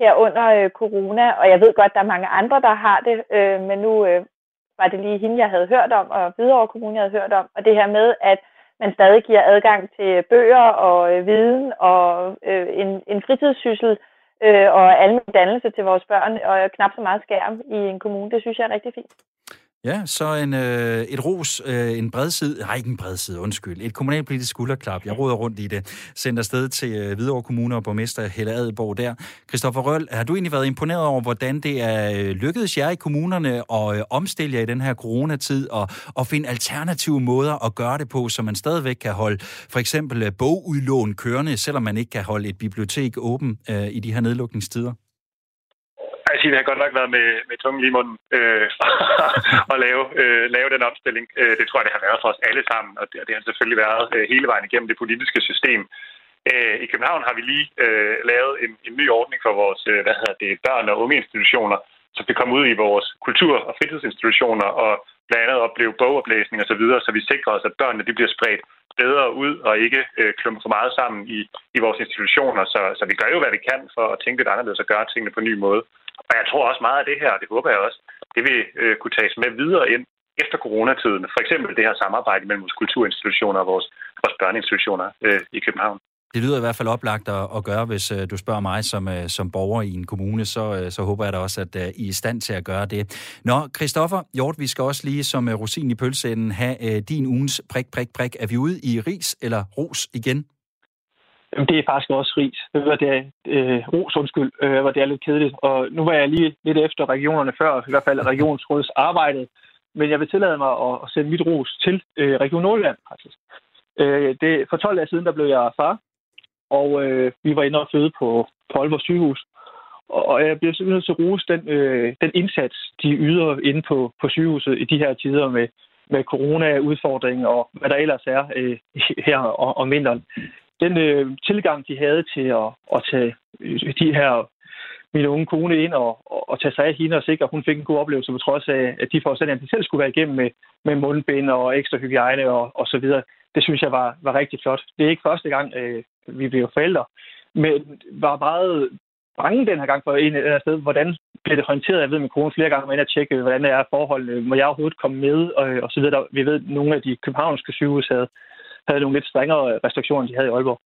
her under øh, corona. Og jeg ved godt, der er mange andre, der har det, øh, men nu øh, var det lige hende, jeg havde hørt om, og Hvidovre Kommune, jeg havde hørt om. Og det her med, at man stadig giver adgang til bøger og øh, viden og øh, en, en fritidssyssel øh, og almindelig dannelse til vores børn, og knap så meget skærm i en kommune. Det synes jeg er rigtig fint. Ja, så en, øh, et ros, øh, en bredside, nej ikke en bredside, undskyld, et kommunalpolitisk skulderklap. Jeg råder rundt i det. Sendt afsted til øh, Hvidovre Kommune og borgmester Helle Adelborg der. Christoffer Røl, har du egentlig været imponeret over, hvordan det er øh, lykkedes jer i kommunerne at øh, omstille jer i den her coronatid og, og finde alternative måder at gøre det på, så man stadigvæk kan holde for eksempel øh, bogudlån kørende, selvom man ikke kan holde et bibliotek åben øh, i de her nedlukningstider? Jeg har godt nok været med, med tungen lige i munden øh, og lave, øh, lave den opstilling. Øh, det tror jeg, det har været for os alle sammen, og det, og det har selvfølgelig været øh, hele vejen igennem det politiske system. Øh, I København har vi lige øh, lavet en, en ny ordning for vores øh, hvad hedder det, børn- og unge institutioner, så vi kommer ud i vores kultur- og fritidsinstitutioner og blandt andet opleve bogoplæsning osv., så, videre, så vi sikrer os, at børnene de bliver spredt bedre ud og ikke øh, klumper for meget sammen i, i vores institutioner. Så, så vi gør jo, hvad vi kan for at tænke lidt anderledes og gøre tingene på en ny måde. Og jeg tror også meget af det her, og det håber jeg også, det vil øh, kunne tages med videre ind efter coronatiden. For eksempel det her samarbejde mellem vores kulturinstitutioner og vores, vores børneinstitutioner øh, i København. Det lyder i hvert fald oplagt at, at gøre, hvis øh, du spørger mig som, øh, som borger i en kommune, så, øh, så håber jeg da også, at øh, I er i stand til at gøre det. Nå, Christoffer Hjort, vi skal også lige som øh, rosin i pølseenden have øh, din ugens prik, prik, prik. Er vi ude i ris eller ros igen? Det er faktisk også ris. Det var det, øh, ros, undskyld, øh, hvor det er lidt kedeligt. Og nu var jeg lige lidt efter regionerne før, i hvert fald regionsrådets arbejde. Men jeg vil tillade mig at, at sende mit ros til øh, Region Nordjylland, faktisk. Øh, det, for 12 år siden, der blev jeg far, og øh, vi var inde og føde på, på Aalborg sygehus. Og, og jeg bliver simpelthen nødt til at rose den, øh, den indsats, de yder inde på, på sygehuset i de her tider med, med corona-udfordringen og hvad der ellers er øh, her om, om vinteren den øh, tilgang, de havde til at, at tage øh, de her min unge kone ind og, og, og tage sig af hende og sikre, at hun fik en god oplevelse, på trods af, at de forudsætninger, de selv skulle være igennem med, med mundbind og ekstra hygiejne og, og så videre. Det synes jeg var, var rigtig flot. Det er ikke første gang, øh, vi blev forældre, men var meget bange den her gang for en eller sted. Hvordan bliver det håndteret? Jeg ved, min kone flere gange var inde og tjekke, hvordan er forholdene. Må jeg overhovedet komme med? Og, og så videre. Vi ved, at nogle af de københavnske sygehus havde, havde nogle lidt strengere restriktioner, end de havde i Aalborg.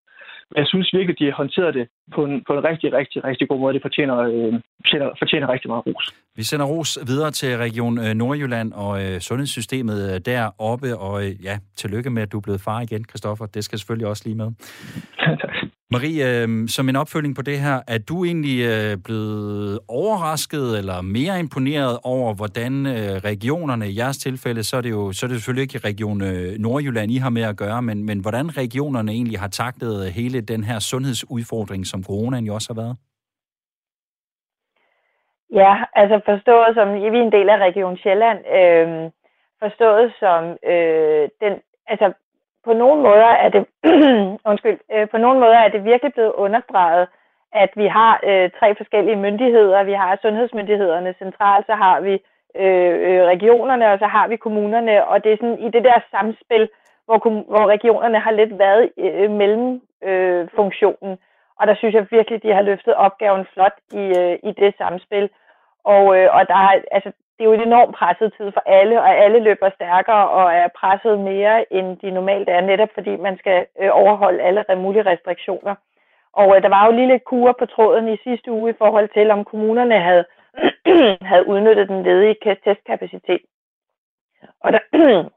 Men jeg synes virkelig, at de har håndteret det på en, på en rigtig, rigtig, rigtig god måde. Det fortjener, øh, fortjener, fortjener rigtig meget ros. Vi sender ros videre til Region øh, Nordjylland og øh, sundhedssystemet øh, deroppe. Og øh, ja, tillykke med, at du er blevet far igen, Kristoffer. Det skal selvfølgelig også lige med. Marie, øh, som en opfølging på det her, er du egentlig øh, blevet overrasket eller mere imponeret over, hvordan øh, regionerne, i jeres tilfælde, så er det jo så er det selvfølgelig ikke Region øh, Nordjylland, I har med at gøre, men, men hvordan regionerne egentlig har taktet øh, hele den her sundhedsudfordring, som coronaen jo også har været? Ja, altså forstået som, vi er en del af Region Sjælland, øh, forstået som øh, den, altså på nogle måder er det, undskyld, øh, på nogle måder er det virkelig blevet understreget, at vi har øh, tre forskellige myndigheder. Vi har sundhedsmyndighederne centralt, så har vi øh, øh regionerne, og så har vi kommunerne, og det er sådan i det der samspil, hvor, hvor regionerne har lidt været øh, mellem øh, funktionen. Og der synes jeg virkelig, de har løftet opgaven flot i, øh, i det samspil. Og, øh, og der har, altså, det er jo en enormt presset tid for alle, og alle løber stærkere og er presset mere, end de normalt er, netop fordi man skal øh, overholde alle mulige restriktioner. Og øh, der var jo lige lidt kur på tråden i sidste uge i forhold til, om kommunerne havde, havde udnyttet den ledige testkapacitet. Og der,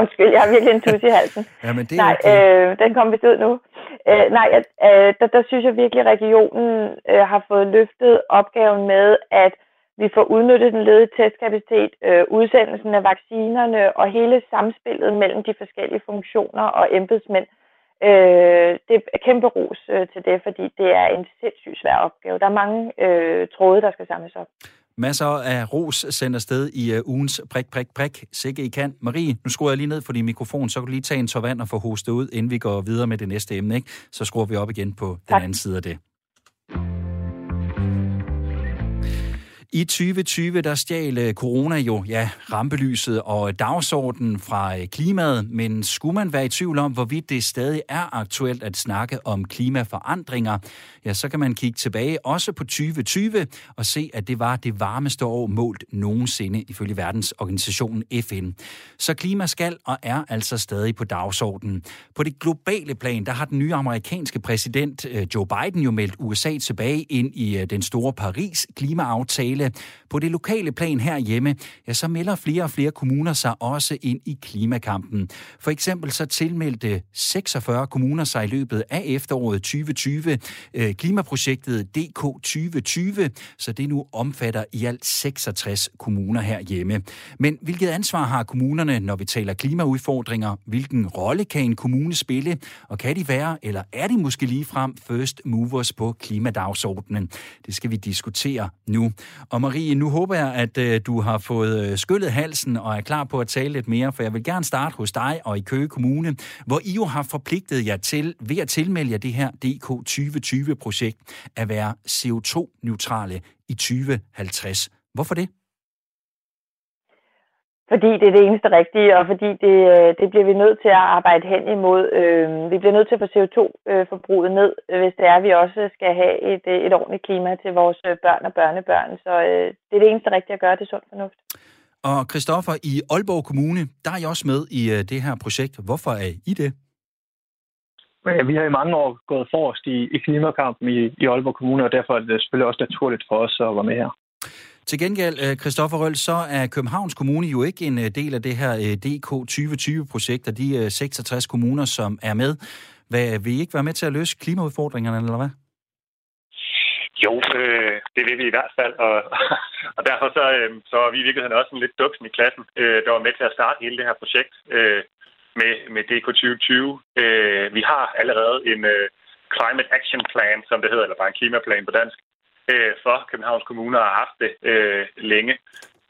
Undskyld, jeg har virkelig en tus i halsen. men det nej, okay. øh, den kom vist ud nu. Øh, nej, øh, der, der synes jeg virkelig, at regionen øh, har fået løftet opgaven med, at vi får udnyttet den ledige testkapacitet, øh, udsendelsen af vaccinerne og hele samspillet mellem de forskellige funktioner og embedsmænd. Øh, det er kæmpe ros øh, til det, fordi det er en sindssygt svær opgave. Der er mange øh, tråde, der skal samles op. Masser af ros sender sted i uh, ugens prik, prik, prik. Sikke I kan. Marie, nu skruer jeg lige ned for din mikrofon, så kan du lige tage en tår vand og få hostet ud, inden vi går videre med det næste emne. Ikke? Så skruer vi op igen på tak. den anden side af det. I 2020, der stjal øh, corona jo ja, rampelyset og dagsordenen fra øh, klimaet, men skulle man være i tvivl om, hvorvidt det stadig er aktuelt at snakke om klimaforandringer, ja, så kan man kigge tilbage også på 2020 og se, at det var det varmeste år målt nogensinde ifølge verdensorganisationen FN. Så klima skal og er altså stadig på dagsordenen. På det globale plan, der har den nye amerikanske præsident øh, Joe Biden jo meldt USA tilbage ind i den store Paris-klimaaftale, aftale. På det lokale plan herhjemme, ja, så melder flere og flere kommuner sig også ind i klimakampen. For eksempel så tilmeldte 46 kommuner sig i løbet af efteråret 2020 øh, klimaprojektet DK 2020, så det nu omfatter i alt 66 kommuner herhjemme. Men hvilket ansvar har kommunerne, når vi taler klimaudfordringer? Hvilken rolle kan en kommune spille? Og kan de være, eller er de måske lige frem first movers på klimadagsordenen? Det skal vi diskutere nu. Og Marie, nu håber jeg, at øh, du har fået øh, skyllet halsen og er klar på at tale lidt mere, for jeg vil gerne starte hos dig og i Køge Kommune, hvor I jo har forpligtet jer til, ved at tilmelde jer det her DK 2020-projekt, at være CO2-neutrale i 2050. Hvorfor det? Fordi det er det eneste rigtige, og fordi det, øh, det bliver vi nødt til at arbejde hen imod. Øh, vi bliver nødt til at få CO2-forbruget ned, hvis det er, at vi også skal have et, øh, et ordentligt klima til vores børn og børnebørn. Så det er det eneste rigtige at gøre, det er sund fornuft. Og Christoffer, i Aalborg Kommune, der er I også med i det her projekt. Hvorfor er I det? Ja, vi har i mange år gået forrest i, i klimakampen i, i Aalborg Kommune, og derfor er det selvfølgelig også naturligt for os at være med her. Til gengæld, øh, Christoffer Røl, så er Københavns Kommune jo ikke en øh, del af det her øh, DK 2020-projekt, og de 66 kommuner, som er med. Hvad, vil I ikke være med til at løse klimaudfordringerne, eller hvad? Jo, øh, det vil vi i hvert fald, og, og derfor så, øh, så er vi i virkeligheden også en lidt duksen i klassen, øh, der var med til at starte hele det her projekt øh, med, med DK 2020. Øh, vi har allerede en øh, Climate Action Plan, som det hedder, eller bare en klimaplan på dansk, øh, for Københavns Kommune og har haft det øh, længe.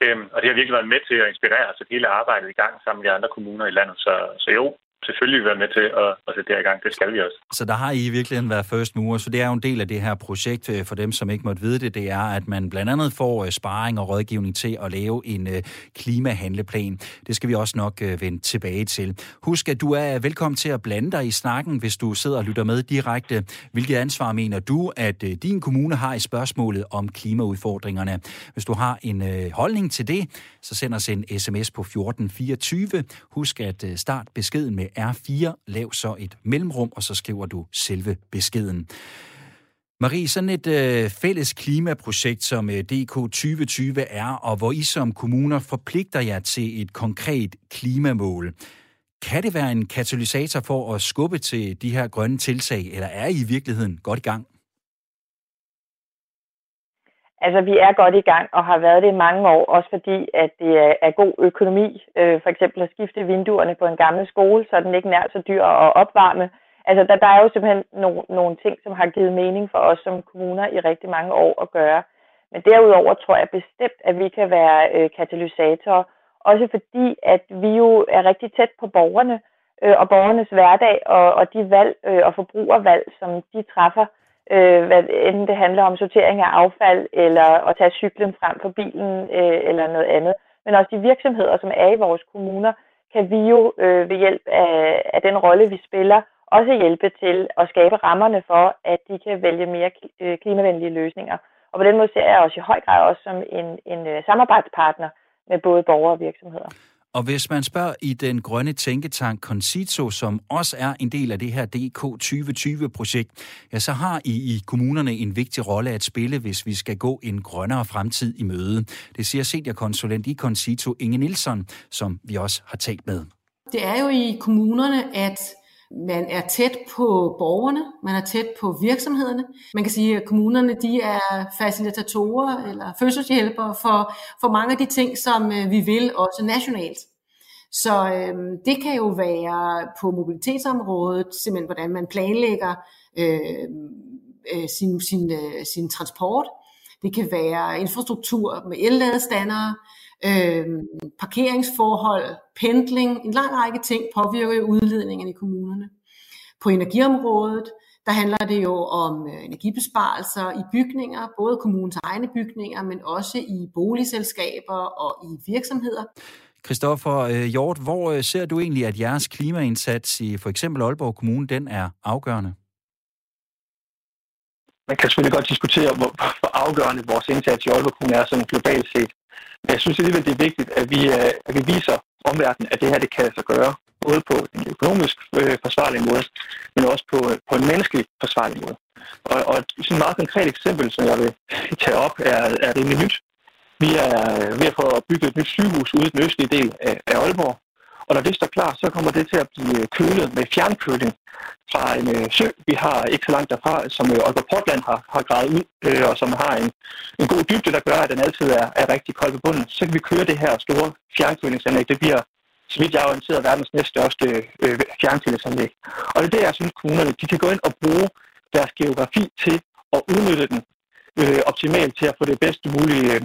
Øhm, og det har virkelig været med til at inspirere os, til hele arbejdet i gang sammen med de andre kommuner i landet. Så, så jo, selvfølgelig være med til at, at sætte det i gang. Det skal vi også. Så der har I i virkeligheden været first mover, så det er jo en del af det her projekt øh, for dem, som ikke måtte vide det, det er, at man blandt andet får øh, sparring og rådgivning til at lave en øh, klimahandleplan. Det skal vi også nok vende tilbage til. Husk, at du er velkommen til at blande dig i snakken, hvis du sidder og lytter med direkte. Hvilket ansvar mener du, at din kommune har i spørgsmålet om klimaudfordringerne? Hvis du har en holdning til det, så send os en sms på 1424. Husk at start beskeden med R4, lav så et mellemrum, og så skriver du selve beskeden. Marie, sådan et øh, fælles klimaprojekt som øh, DK 2020 er, og hvor I som kommuner forpligter jer til et konkret klimamål. Kan det være en katalysator for at skubbe til de her grønne tiltag, eller er I i virkeligheden godt i gang? Altså, vi er godt i gang og har været det i mange år, også fordi, at det er, er god økonomi. Øh, for eksempel at skifte vinduerne på en gammel skole, så den ikke nær så dyr at opvarme. Altså, der, der er jo simpelthen no, nogle ting, som har givet mening for os som kommuner i rigtig mange år at gøre. Men derudover tror jeg bestemt, at vi kan være øh, katalysatorer, også fordi, at vi jo er rigtig tæt på borgerne øh, og borgernes hverdag og, og de valg øh, og forbrugervalg, som de træffer øh, hvad, enten det handler om sortering af affald, eller at tage cyklen frem for bilen, øh, eller noget andet. Men også de virksomheder, som er i vores kommuner, kan vi jo øh, ved hjælp af, af den rolle, vi spiller, også hjælpe til at skabe rammerne for, at de kan vælge mere øh, klimavenlige løsninger. Og på den måde ser jeg også i høj grad også som en, en øh, samarbejdspartner med både borgere og virksomheder. Og hvis man spørger i den grønne tænketank Concito, som også er en del af det her DK 2020-projekt, ja, så har I i kommunerne en vigtig rolle at spille, hvis vi skal gå en grønnere fremtid i møde. Det siger seniorkonsulent i Concito Inge Nielsen, som vi også har talt med. Det er jo i kommunerne, at man er tæt på borgerne, man er tæt på virksomhederne. Man kan sige, at kommunerne de er facilitatorer eller fødselshjælpere for, for mange af de ting, som øh, vi vil også nationalt. Så øh, det kan jo være på mobilitetsområdet, simpelthen hvordan man planlægger øh, øh, sin, sin, øh, sin transport. Det kan være infrastruktur med elladestandere, øh, parkeringsforhold, pendling, en lang række ting påvirker udledningen i kommunerne. På energiområdet, der handler det jo om øh, energibesparelser i bygninger, både kommunens egne bygninger, men også i boligselskaber og i virksomheder. Christoffer øh, Hjort, hvor øh, ser du egentlig, at jeres klimaindsats i for eksempel Aalborg Kommune, den er afgørende? Man kan selvfølgelig godt diskutere, hvor, hvor afgørende vores indsats i Aalborg Kommune er sådan globalt set. Men jeg synes alligevel, det er vigtigt, at vi, øh, at vi viser omverdenen, at det her det kan sig gøre, både på en økonomisk øh, forsvarlig måde, men også på, på en menneskelig forsvarlig måde. Og, og et meget konkret eksempel, som jeg vil tage op, er, er rimelig nyt. Vi er øh, ved at få bygget et nyt sygehus ude i den østlige del af, af Aalborg, og når det står klar, så kommer det til at blive øh, kølet med fjernkøling fra en øh, sø, vi har ikke så langt derfra, som øh, Aalborg Portland har, har gravet ud, øh, og som har en, en god dybde, der gør, at den altid er, er rigtig kold på bunden. Så kan vi køre det her store fjernkølingsanlæg. Det bliver, så vidt jeg er orienteret, verdens næststørste øh, fjernkølingsanlæg. Og det er det, jeg synes, kommunerne de kan gå ind og bruge deres geografi til at udnytte den øh, optimalt til at få det bedste mulige øh,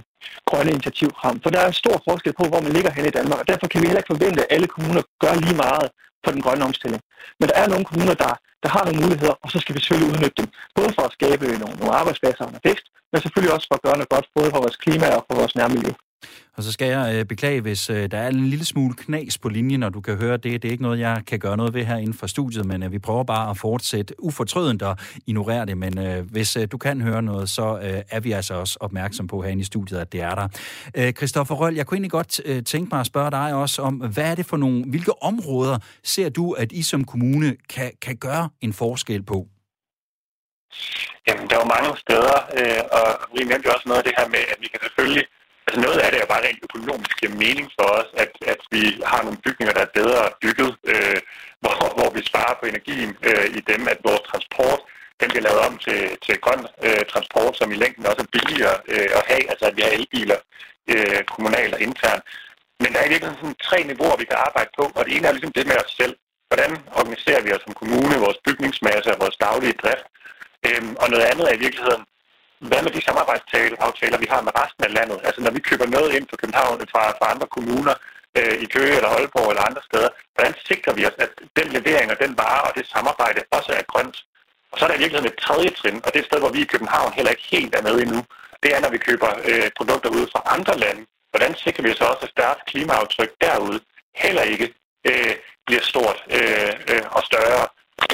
grønne initiativ frem. For der er stor forskel på, hvor man ligger hen i Danmark, og derfor kan vi heller ikke forvente, at alle kommuner gør lige meget for den grønne omstilling. Men der er nogle kommuner, der, der har nogle muligheder, og så skal vi selvfølgelig udnytte dem. Både for at skabe nogle, nogle arbejdspladser og vækst, men selvfølgelig også for at gøre noget godt, både for vores klima og for vores nærmiljø. Og så skal jeg øh, beklage, hvis øh, der er en lille smule knas på linjen, når du kan høre det. Det er ikke noget, jeg kan gøre noget ved her inden for studiet, men øh, vi prøver bare at fortsætte ufortrødent og ignorere det. Men øh, hvis øh, du kan høre noget, så øh, er vi altså også opmærksom på herinde i studiet, at det er der. Øh, Christoffer Røll, jeg kunne egentlig godt øh, tænke mig at spørge dig også om, hvad er det for nogle, hvilke områder ser du, at I som kommune kan, kan gøre en forskel på? Jamen, der er jo mange steder, øh, og vi nævnte jo også noget af det her med, at vi kan selvfølgelig Altså noget af det er bare rent økonomisk giver mening for os, at, at vi har nogle bygninger, der er bedre bygget, øh, hvor, hvor vi sparer på energien øh, i dem, at vores transport den bliver lavet om til, til grøn øh, transport, som i længden også er billigere øh, at have, altså at vi har elbiler øh, kommunalt og internt. Men der er i virkeligheden sådan tre niveauer, vi kan arbejde på, og det ene er ligesom det med os selv. Hvordan organiserer vi os som kommune, vores bygningsmasse og vores daglige drift? Øhm, og noget andet er i virkeligheden, hvad med de samarbejdsaftaler, vi har med resten af landet? Altså når vi køber noget ind fra København, fra, fra andre kommuner, øh, i Køge eller Aalborg eller andre steder, hvordan sikrer vi os, at den levering og den vare og det samarbejde også er grønt? Og så er der i virkeligheden et tredje trin, og det er et sted, hvor vi i København heller ikke helt er med endnu. Det er, når vi køber øh, produkter ud fra andre lande. Hvordan sikrer vi så også, at deres klimaaftryk derude heller ikke øh, bliver stort øh, øh, og større,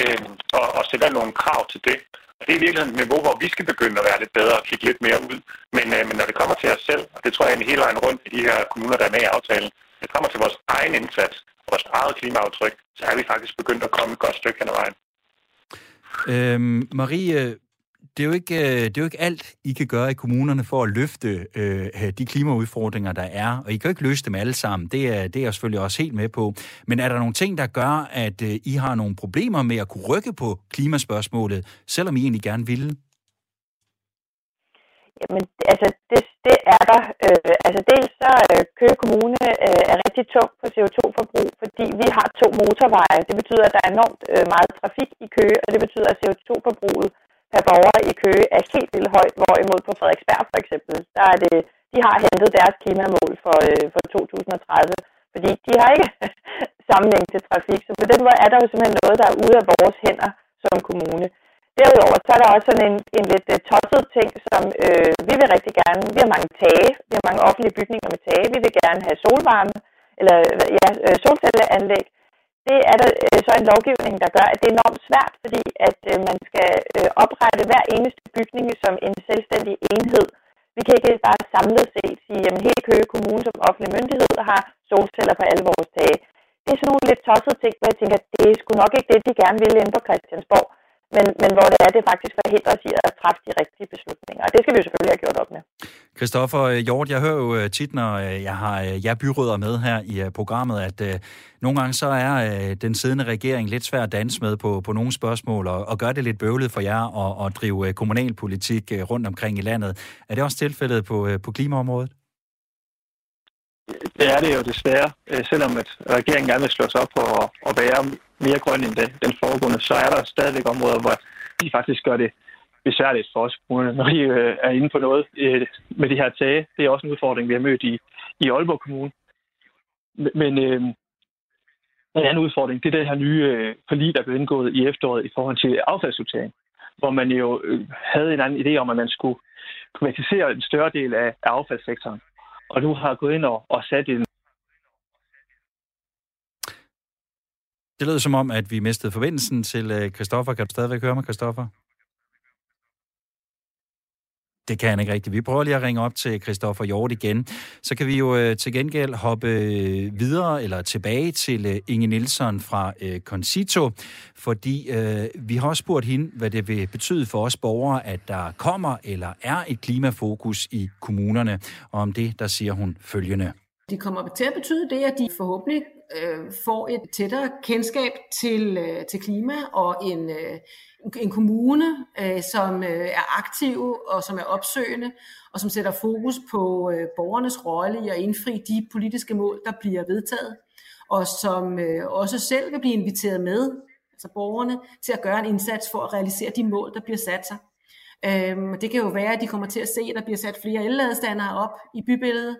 øh, og, og sætter nogle krav til det. Det er i virkeligheden et niveau, hvor vi skal begynde at være lidt bedre og kigge lidt mere ud. Men, øh, men når det kommer til os selv, og det tror jeg er hele vejen rundt i de her kommuner, der er med i aftalen, når det kommer til vores egen indsats, vores eget klimaaftryk, så er vi faktisk begyndt at komme et godt stykke hen ad vejen. Øhm, Marie, det er, jo ikke, øh, det er jo ikke alt, I kan gøre i kommunerne for at løfte øh, de klimaudfordringer, der er. Og I kan jo ikke løse dem alle sammen. Det er, det er jeg selvfølgelig også helt med på. Men er der nogle ting, der gør, at øh, I har nogle problemer med at kunne rykke på klimaspørgsmålet, selvom I egentlig gerne ville? Jamen, altså, det, det er der. Øh, altså, dels så øh, Køge Kommune øh, er rigtig tung på CO2-forbrug, fordi vi har to motorveje. Det betyder, at der er enormt øh, meget trafik i Køge, og det betyder, at CO2-forbruget per borger i Køge er helt vildt højt, hvorimod på Frederiksberg for eksempel, der er det, de har hentet deres klimamål for, øh, for 2030, fordi de har ikke sammenhæng til trafik. Så på den måde er der jo simpelthen noget, der er ude af vores hænder som kommune. Derudover så er der også sådan en, en lidt øh, tosset ting, som øh, vi vil rigtig gerne, vi har mange tage, vi har mange offentlige bygninger med tage, vi vil gerne have solvarme, eller ja, øh, solcelleanlæg, det er der øh, så en lovgivning, der gør, at det er enormt svært, fordi at øh, man skal øh, oprette hver eneste bygning som en selvstændig enhed. Vi kan ikke bare samlet set sige, at hele Køge Kommune som offentlig myndighed har solceller på alle vores tage. Det er sådan nogle lidt tossede ting, hvor jeg tænker, at det er sgu nok ikke det, de gerne ville inde på Christiansborg men, men hvor det er, det faktisk forhindrer os i at træffe de rigtige beslutninger. Og det skal vi jo selvfølgelig have gjort op med. Christoffer øh, Hjort, jeg hører jo øh, tit, når øh, jeg har jer byråder med her i programmet, at nogle gange så er den siddende regering lidt svær at danse med på, på nogle spørgsmål, og, og gør det lidt bøvlet for jer at, at drive kommunalpolitik rundt omkring i landet. Er det også tilfældet på, på klimaområdet? Det er det jo desværre. Selvom at regeringen gerne vil slå sig op på at være mere grøn end den, den foregående, så er der stadigvæk områder, hvor de faktisk gør det besværligt for os. Når vi øh, er inde på noget øh, med de her tage, det er også en udfordring, vi har mødt i, i Aalborg Kommune. Men øh, en anden udfordring, det er det her nye øh, forlig, der blev indgået i efteråret i forhold til affaldssortering, hvor man jo øh, havde en anden idé om, at man skulle privatisere en større del af, af affaldssektoren. Og nu har gået ind og, og sat en Det lød som om, at vi mistede forbindelsen til øh, Kristoffer. Kan du stadigvæk høre mig, Kristoffer? Det kan han ikke rigtigt. Vi prøver lige at ringe op til Christoffer Hjort igen. Så kan vi jo øh, til gengæld hoppe øh, videre eller tilbage til øh, Inge Nielsen fra øh, Concito, fordi øh, vi har også spurgt hende, hvad det vil betyde for os borgere, at der kommer eller er et klimafokus i kommunerne. Og om det, der siger hun følgende. Det kommer til at betyde det, at de forhåbentlig øh, får et tættere kendskab til, øh, til klima og en, øh, en kommune, øh, som øh, er aktiv og som er opsøgende og som sætter fokus på øh, borgernes rolle i at indfri de politiske mål, der bliver vedtaget og som øh, også selv vil blive inviteret med, altså borgerne, til at gøre en indsats for at realisere de mål, der bliver sat sig. Øhm, det kan jo være, at de kommer til at se, at der bliver sat flere elladestandere op i bybilledet.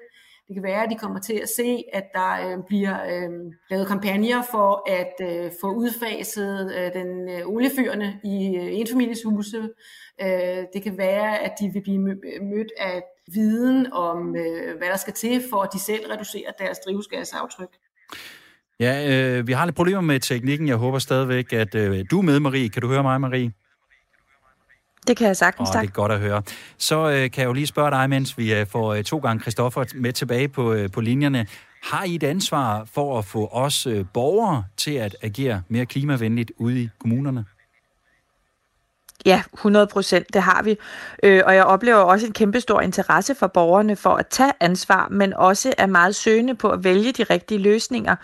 Det kan være, at de kommer til at se, at der øh, bliver øh, lavet kampagner for at øh, få udfaset øh, den øh, oliefyrene i øh, enfamilieshuse. Øh, det kan være, at de vil blive øh, mødt af viden om, øh, hvad der skal til, for at de selv reducerer deres drivhusgasaftryk. Ja, øh, vi har lidt problemer med teknikken. Jeg håber stadigvæk, at øh, du er med, Marie. Kan du høre mig, Marie? Det kan jeg sagtens, tak. det er godt at høre. Så øh, kan jeg jo lige spørge dig, mens vi øh, får øh, to gange Christoffer med tilbage på, øh, på linjerne. Har I et ansvar for at få os øh, borgere til at agere mere klimavenligt ude i kommunerne? Ja, 100 procent, det har vi. Øh, og jeg oplever også en kæmpestor interesse for borgerne for at tage ansvar, men også er meget søgende på at vælge de rigtige løsninger.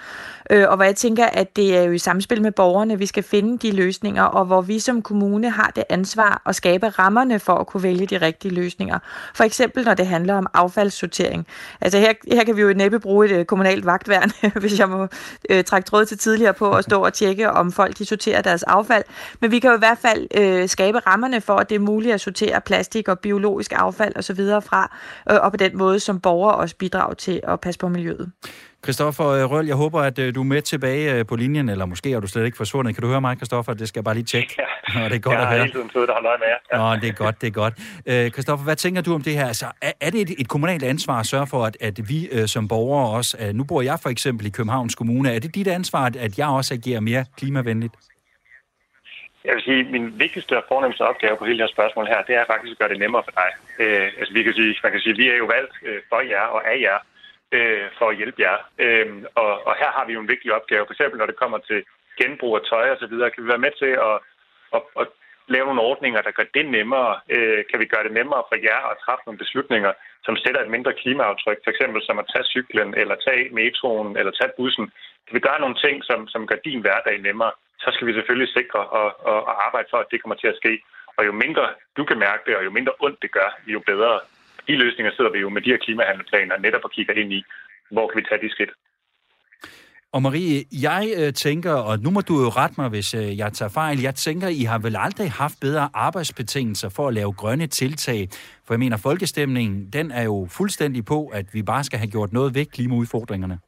Øh, og hvor jeg tænker, at det er jo i samspil med borgerne, vi skal finde de løsninger, og hvor vi som kommune har det ansvar at skabe rammerne for at kunne vælge de rigtige løsninger. For eksempel når det handler om affaldssortering. Altså her, her kan vi jo næppe bruge et øh, kommunalt vagtværn, hvis jeg må øh, trække tråd til tidligere på at stå og tjekke, om folk de sorterer deres affald. Men vi kan jo i hvert fald øh, skabe rammerne for, at det er muligt at sortere plastik og biologisk affald osv. fra, øh, og på den måde som borgere også bidrage til at passe på miljøet. Christoffer øh, Røl, jeg håber, at øh, du er med tilbage øh, på linjen, eller måske er du slet ikke forsvundet. Kan du høre mig, Christoffer? Det skal jeg bare lige tjekke. Ja, det er godt jeg at høre. Jeg har hele tiden øje med jer. Ja. Nå, det er godt, det er godt. Christoffer, hvad tænker du om det her? Altså, er, er det et, et kommunalt ansvar at sørge for, at, at vi øh, som borgere også... Øh, nu bor jeg for eksempel i Københavns Kommune. Er det dit ansvar, at, at jeg også agerer mere klimavenligt? Jeg vil sige, at min vigtigste og fornemmeste opgave på hele det her spørgsmål her, det er faktisk at gøre det nemmere for dig. Øh, altså, vi kan sige, man kan sige, vi er jo valgt øh, for jer og af jer øh, for at hjælpe jer. Øh, og, og her har vi jo en vigtig opgave. For eksempel, når det kommer til genbrug af tøj og så videre, kan vi være med til at, at, at lave nogle ordninger, der gør det nemmere. Øh, kan vi gøre det nemmere for jer at træffe nogle beslutninger, som sætter et mindre klimaaftryk, for eksempel som at tage cyklen, eller tage metroen, eller tage bussen. Kan vi gøre nogle ting, som, som gør din hverdag nemmere, så skal vi selvfølgelig sikre og, og, og arbejde for, at det kommer til at ske. Og jo mindre du kan mærke det, og jo mindre ondt det gør, jo bedre. De løsninger sidder vi jo med de her klimahandleplaner netop og kigger ind i, hvor kan vi tage de skridt. Og Marie, jeg øh, tænker, og nu må du jo rette mig, hvis øh, jeg tager fejl, jeg tænker, I har vel aldrig haft bedre arbejdsbetingelser for at lave grønne tiltag. For jeg mener, folkestemningen, den er jo fuldstændig på, at vi bare skal have gjort noget ved klimaudfordringerne.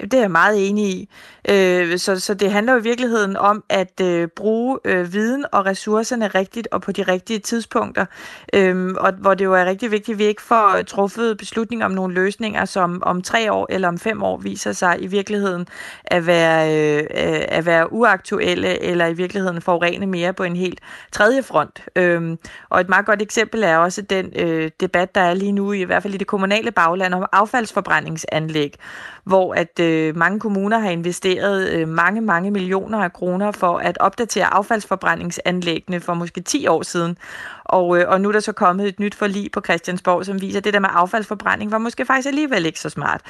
Det er jeg meget enig i. Øh, så, så det handler jo i virkeligheden om at øh, bruge øh, viden og ressourcerne rigtigt og på de rigtige tidspunkter. Øh, og hvor det jo er rigtig vigtigt, at vi ikke får truffet beslutninger om nogle løsninger, som om tre år eller om fem år viser sig i virkeligheden at være, øh, at være uaktuelle eller i virkeligheden forurene mere på en helt tredje front. Øh, og et meget godt eksempel er også den øh, debat, der er lige nu, i hvert fald i det kommunale bagland, om affaldsforbrændingsanlæg, hvor at øh, mange kommuner har investeret øh, mange, mange millioner af kroner for at opdatere affaldsforbrændingsanlæggene for måske 10 år siden. Og, øh, og nu er der så kommet et nyt forlig på Christiansborg, som viser, at det der med affaldsforbrænding var måske faktisk alligevel ikke så smart.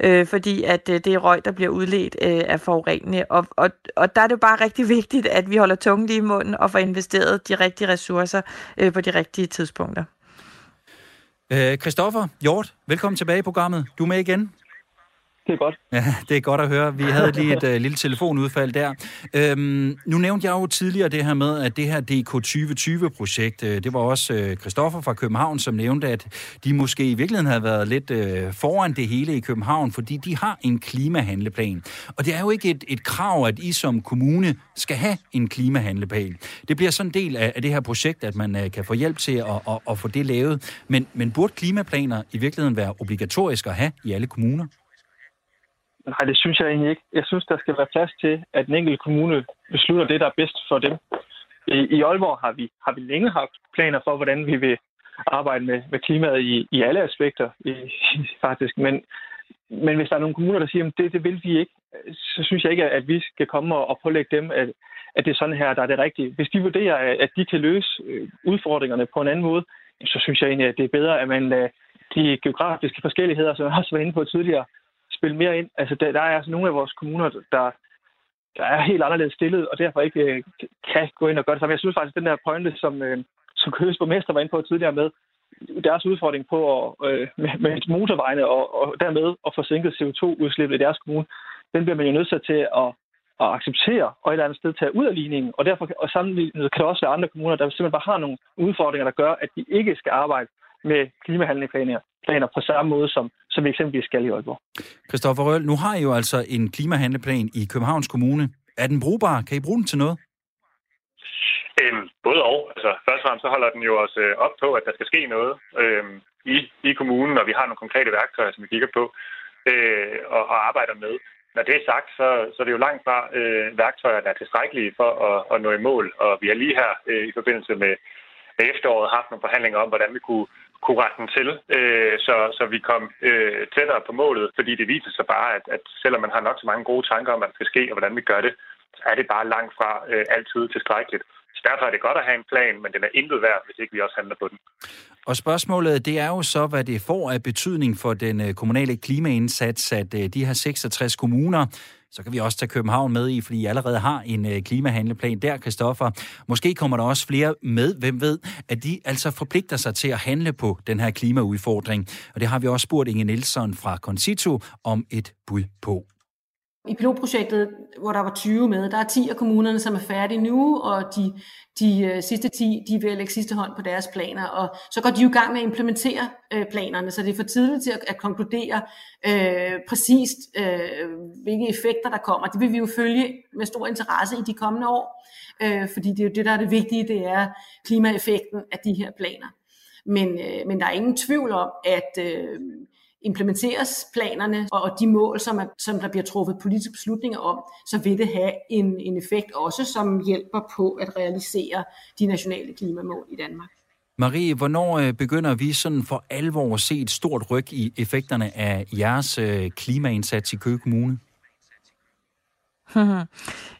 Øh, fordi at øh, det er røg, der bliver udledt øh, af forurenende. Og, og, og der er det jo bare rigtig vigtigt, at vi holder tungen lige i munden og får investeret de rigtige ressourcer øh, på de rigtige tidspunkter. Øh, Christoffer Hjort, velkommen tilbage i programmet. Du er med igen det er godt. Ja, det er godt at høre. Vi havde lige et øh, lille telefonudfald der. Øhm, nu nævnte jeg jo tidligere det her med, at det her DK 2020-projekt, øh, det var også øh, Christoffer fra København, som nævnte, at de måske i virkeligheden havde været lidt øh, foran det hele i København, fordi de har en klimahandleplan. Og det er jo ikke et, et krav, at I som kommune skal have en klimahandleplan. Det bliver sådan en del af, af det her projekt, at man øh, kan få hjælp til at, at, at få det lavet. Men, men burde klimaplaner i virkeligheden være obligatorisk at have i alle kommuner? Nej, det synes jeg egentlig ikke. Jeg synes, der skal være plads til, at den enkelte kommune beslutter det, der er bedst for dem. I, i Aalborg har vi, har vi længe haft planer for, hvordan vi vil arbejde med, med klimaet i, i alle aspekter, i, faktisk. Men, men hvis der er nogle kommuner, der siger, at det, det vil vi ikke, så synes jeg ikke, at vi skal komme og, og pålægge dem, at, at det er sådan her, der er det rigtige. Hvis de vurderer, at de kan løse øh, udfordringerne på en anden måde, så synes jeg egentlig, at det er bedre, at man lader de geografiske forskelligheder, som jeg også var inde på tidligere, spille mere ind. Altså, der, der er altså nogle af vores kommuner, der, der er helt anderledes stillet, og derfor ikke øh, kan gå ind og gøre det samme. Jeg synes faktisk, at den der pointe, som, øh, som Køges borgmester var inde på tidligere med, deres udfordring på at, øh, med, med motorvejene og, og dermed at få sænket CO2-udslippet i deres kommune, den bliver man jo nødt til at, at acceptere og et eller andet sted tage ud af ligningen. Og derfor og sammenlignet kan der også være andre kommuner, der simpelthen bare har nogle udfordringer, der gør, at de ikke skal arbejde med klimahandlingsplaner planer på samme måde, som, som vi eksempelvis skal i Aalborg. Christoffer Røhl, nu har I jo altså en klimahandleplan i Københavns Kommune. Er den brugbar? Kan I bruge den til noget? Øhm, både og. Altså, først og fremmest så holder den jo også øh, op på, at der skal ske noget øhm, i, i kommunen, og vi har nogle konkrete værktøjer, som vi kigger på øh, og, og arbejder med. Når det er sagt, så, så er det jo langt fra øh, værktøjer, der er tilstrækkelige for at, at nå i mål. Og vi har lige her øh, i forbindelse med, med efteråret haft nogle forhandlinger om, hvordan vi kunne kunne rette den til, øh, så, så vi kom øh, tættere på målet, fordi det viser sig bare, at, at selvom man har nok så mange gode tanker om, hvad der skal ske og hvordan vi gør det, så er det bare langt fra øh, altid tilstrækkeligt. Så derfor er det godt at have en plan, men den er intet værd, hvis ikke vi også handler på den. Og spørgsmålet, det er jo så, hvad det får af betydning for den øh, kommunale klimaindsats, at øh, de her 66 kommuner så kan vi også tage København med i, fordi I allerede har en øh, klimahandleplan der, Kristoffer. Måske kommer der også flere med, hvem ved, at de altså forpligter sig til at handle på den her klimaudfordring. Og det har vi også spurgt Inge Nielsen fra Concito om et bud på. I pilotprojektet, hvor der var 20 med, der er 10 af kommunerne, som er færdige nu, og de, de øh, sidste 10, de vil lægge sidste hånd på deres planer, og så går de jo i gang med at implementere øh, planerne, så det er for tidligt til at, at konkludere øh, præcist, øh, hvilke effekter der kommer. Det vil vi jo følge med stor interesse i de kommende år, øh, fordi det er jo det, der er det vigtige, det er klimaeffekten af de her planer. Men, øh, men der er ingen tvivl om, at øh, implementeres planerne og de mål, som, er, som der bliver truffet politiske beslutninger om, så vil det have en, en effekt også, som hjælper på at realisere de nationale klimamål i Danmark. Marie, hvornår øh, begynder vi sådan for alvor at se et stort ryg i effekterne af jeres øh, klimaindsats i Køge Kommune?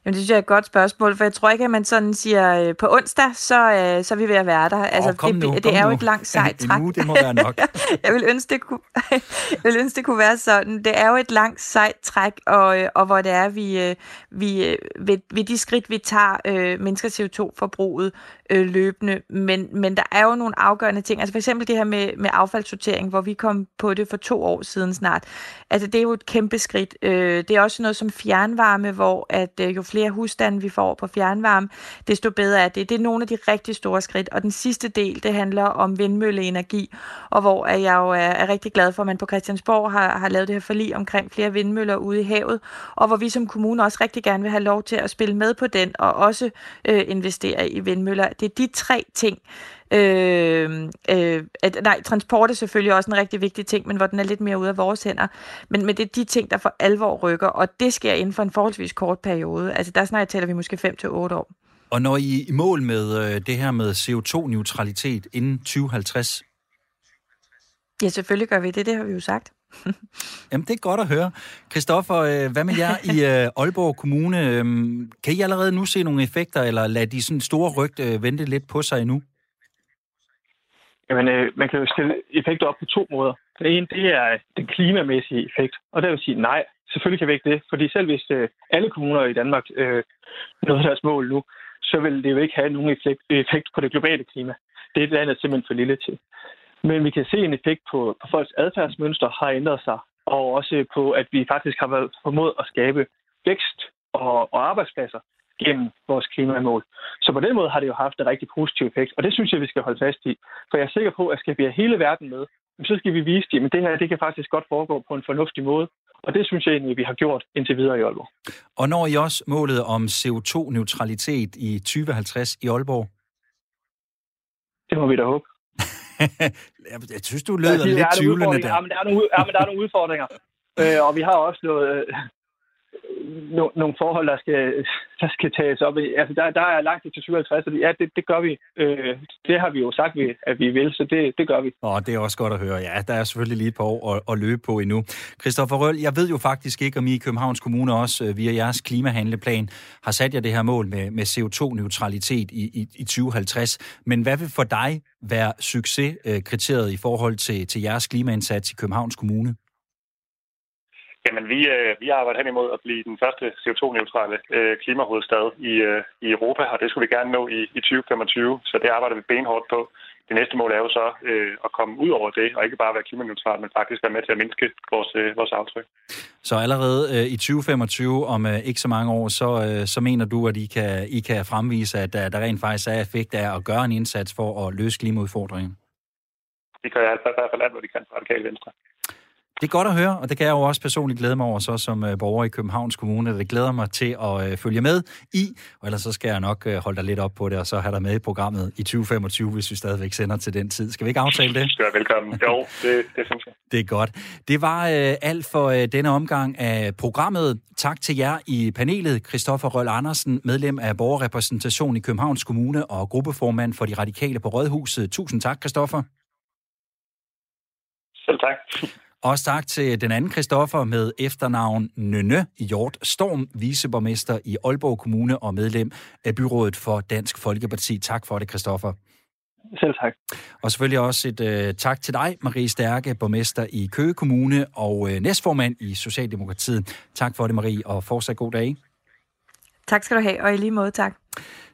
Jamen, det synes jeg er et godt spørgsmål, for jeg tror ikke, at man sådan siger, øh, på onsdag, så, øh, så er vi ved at være der. Altså, oh, det, nu, det, er nu. jo et langt sejt træk. Nu, det må være nok. jeg, vil ønske, det kunne, jeg vil ønske, det kunne være sådan. Det er jo et langt sejt træk, og, øh, og hvor det er, vi, vi ved, ved de skridt, vi tager, øh, mindsker CO2-forbruget øh, løbende. Men, men der er jo nogle afgørende ting. Altså for eksempel det her med, med affaldssortering, hvor vi kom på det for to år siden snart. Altså det er jo et kæmpe skridt. Øh, det er også noget som fjernvarme, hvor at øh, jo flere husstande vi får på fjernvarme, desto bedre er det. Det er nogle af de rigtig store skridt. Og den sidste del, det handler om vindmølleenergi, og hvor jeg jo er, er rigtig glad for, at man på Christiansborg har, har lavet det her forlig omkring flere vindmøller ude i havet, og hvor vi som kommune også rigtig gerne vil have lov til at spille med på den, og også øh, investere i vindmøller. Det er de tre ting, Øh, øh, at, nej, transport er selvfølgelig også en rigtig vigtig ting, men hvor den er lidt mere ude af vores hænder. Men, men det er de ting, der for alvor rykker, og det sker inden for en forholdsvis kort periode. Altså der snart taler vi måske 5 til otte år. Og når I er i mål med øh, det her med CO2-neutralitet inden 2050? Ja, selvfølgelig gør vi det, det har vi jo sagt. Jamen, det er godt at høre. Christoffer, øh, hvad med jer i øh, Aalborg Kommune? Øhm, kan I allerede nu se nogle effekter, eller lade de sådan store rygt vente lidt på sig endnu? Jamen, øh, man kan jo stille effekter op på to måder. Den ene, det er den klimamæssige effekt. Og der vil sige, nej, selvfølgelig kan vi ikke det. Fordi selv hvis øh, alle kommuner i Danmark øh, nåede deres mål nu, så vil det jo ikke have nogen effekt, effekt på det globale klima. Det er landet simpelthen for lille til. Men vi kan se en effekt på, på folks adfærdsmønster har ændret sig, og også på, at vi faktisk har været formået at skabe vækst og, og arbejdspladser gennem vores klimamål. Så på den måde har det jo haft en rigtig positiv effekt, og det synes jeg, vi skal holde fast i. For jeg er sikker på, at skal vi have hele verden med, så skal vi vise dem, at det her det kan faktisk godt foregå på en fornuftig måde. Og det synes jeg egentlig, vi har gjort indtil videre i Aalborg. Og når I også målet om CO2-neutralitet i 2050 i Aalborg? Det må vi da håbe. jeg synes, du lød lidt tvivlende der. Ja, men der er nogle, ja, men der er nogle udfordringer. Øh, og vi har også noget, no, nogle forhold, der skal, der skal tages op. Altså, der, der er langt til 57, og ja, det, det gør vi. Øh, det har vi jo sagt, at vi vil, så det, det gør vi. Åh, det er også godt at høre. Ja, der er selvfølgelig lige et par år at, at løbe på endnu. Christoffer Røl, jeg ved jo faktisk ikke, om I i Københavns Kommune også øh, via jeres klimahandleplan har sat jer det her mål med, med CO2-neutralitet i, i, i 2050. Men hvad vil for dig være succeskriteriet i forhold til, til jeres klimaindsats i Københavns Kommune? Jamen, vi, øh, vi arbejder hen imod at blive den første CO2-neutrale øh, klimahovedstad i, øh, i Europa, og det skulle vi gerne nå i, i 2025, så det arbejder vi benhårdt på. Det næste mål er jo så øh, at komme ud over det, og ikke bare være klimaneutral, men faktisk være med til at mindske vores, øh, vores aftryk. Så allerede øh, i 2025, om øh, ikke så mange år, så, øh, så mener du, at I kan, I kan fremvise, at der, der rent faktisk er effekt af at gøre en indsats for at løse klimaudfordringen? Det gør jeg i hvert fald alt, hvad de kan fra Radikale Venstre. Det er godt at høre, og det kan jeg jo også personligt glæde mig over, så som øh, borger i Københavns Kommune. Det glæder mig til at øh, følge med i, og ellers så skal jeg nok øh, holde dig lidt op på det, og så have dig med i programmet i 2025, hvis vi stadigvæk sender til den tid. Skal vi ikke aftale det? Skal velkommen. Jo, det, det synes jeg. Det er godt. Det var øh, alt for øh, denne omgang af programmet. Tak til jer i panelet. Christoffer Røl Andersen, medlem af borgerrepræsentation i Københavns Kommune og gruppeformand for de radikale på Rådhuset. Tusind tak, Christoffer. Selv tak. Også tak til den anden Christoffer med efternavn Nønne Hjort Storm, viceborgmester i Aalborg Kommune og medlem af byrådet for Dansk Folkeparti. Tak for det, Christoffer. Selv tak. Og selvfølgelig også et uh, tak til dig, Marie Stærke, borgmester i Køge Kommune og uh, næstformand i Socialdemokratiet. Tak for det, Marie, og fortsat god dag. Tak skal du have, og i lige måde tak.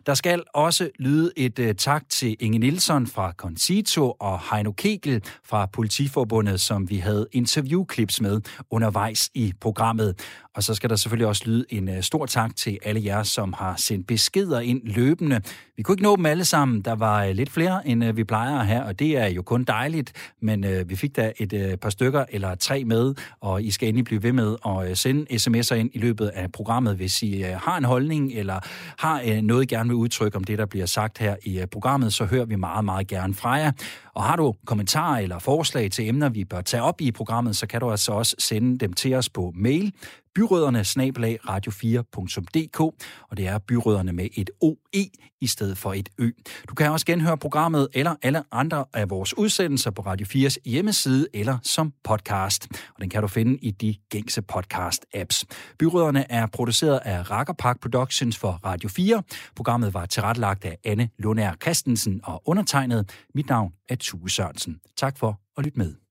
Der skal også lyde et uh, tak til Inge Nielsen fra Concito og Heino Kegel fra Politiforbundet, som vi havde interviewklips med undervejs i programmet. Og så skal der selvfølgelig også lyde en uh, stor tak til alle jer, som har sendt beskeder ind løbende. Vi kunne ikke nå dem alle sammen. Der var uh, lidt flere, end uh, vi plejer at have, og det er jo kun dejligt. Men uh, vi fik da et uh, par stykker eller tre med, og I skal endelig blive ved med at uh, sende sms'er ind i løbet af programmet, hvis I uh, har en holdning eller har uh, noget, i gerne vil udtrykke om det, der bliver sagt her i øh, programmet, så hører vi meget, meget gerne fra jer. Og har du kommentarer eller forslag til emner, vi bør tage op i programmet, så kan du altså også sende dem til os på mail byrødderne snabelag radio4.dk, og det er byrødderne med et OE i stedet for et Ø. Du kan også genhøre programmet eller alle andre af vores udsendelser på Radio 4's hjemmeside eller som podcast, og den kan du finde i de gængse podcast-apps. Byrødderne er produceret af Rakkerpark Productions for Radio 4. Programmet var tilrettelagt af Anne Lundær Christensen og undertegnet. Mit navn er Tue Sørensen. Tak for at lytte med.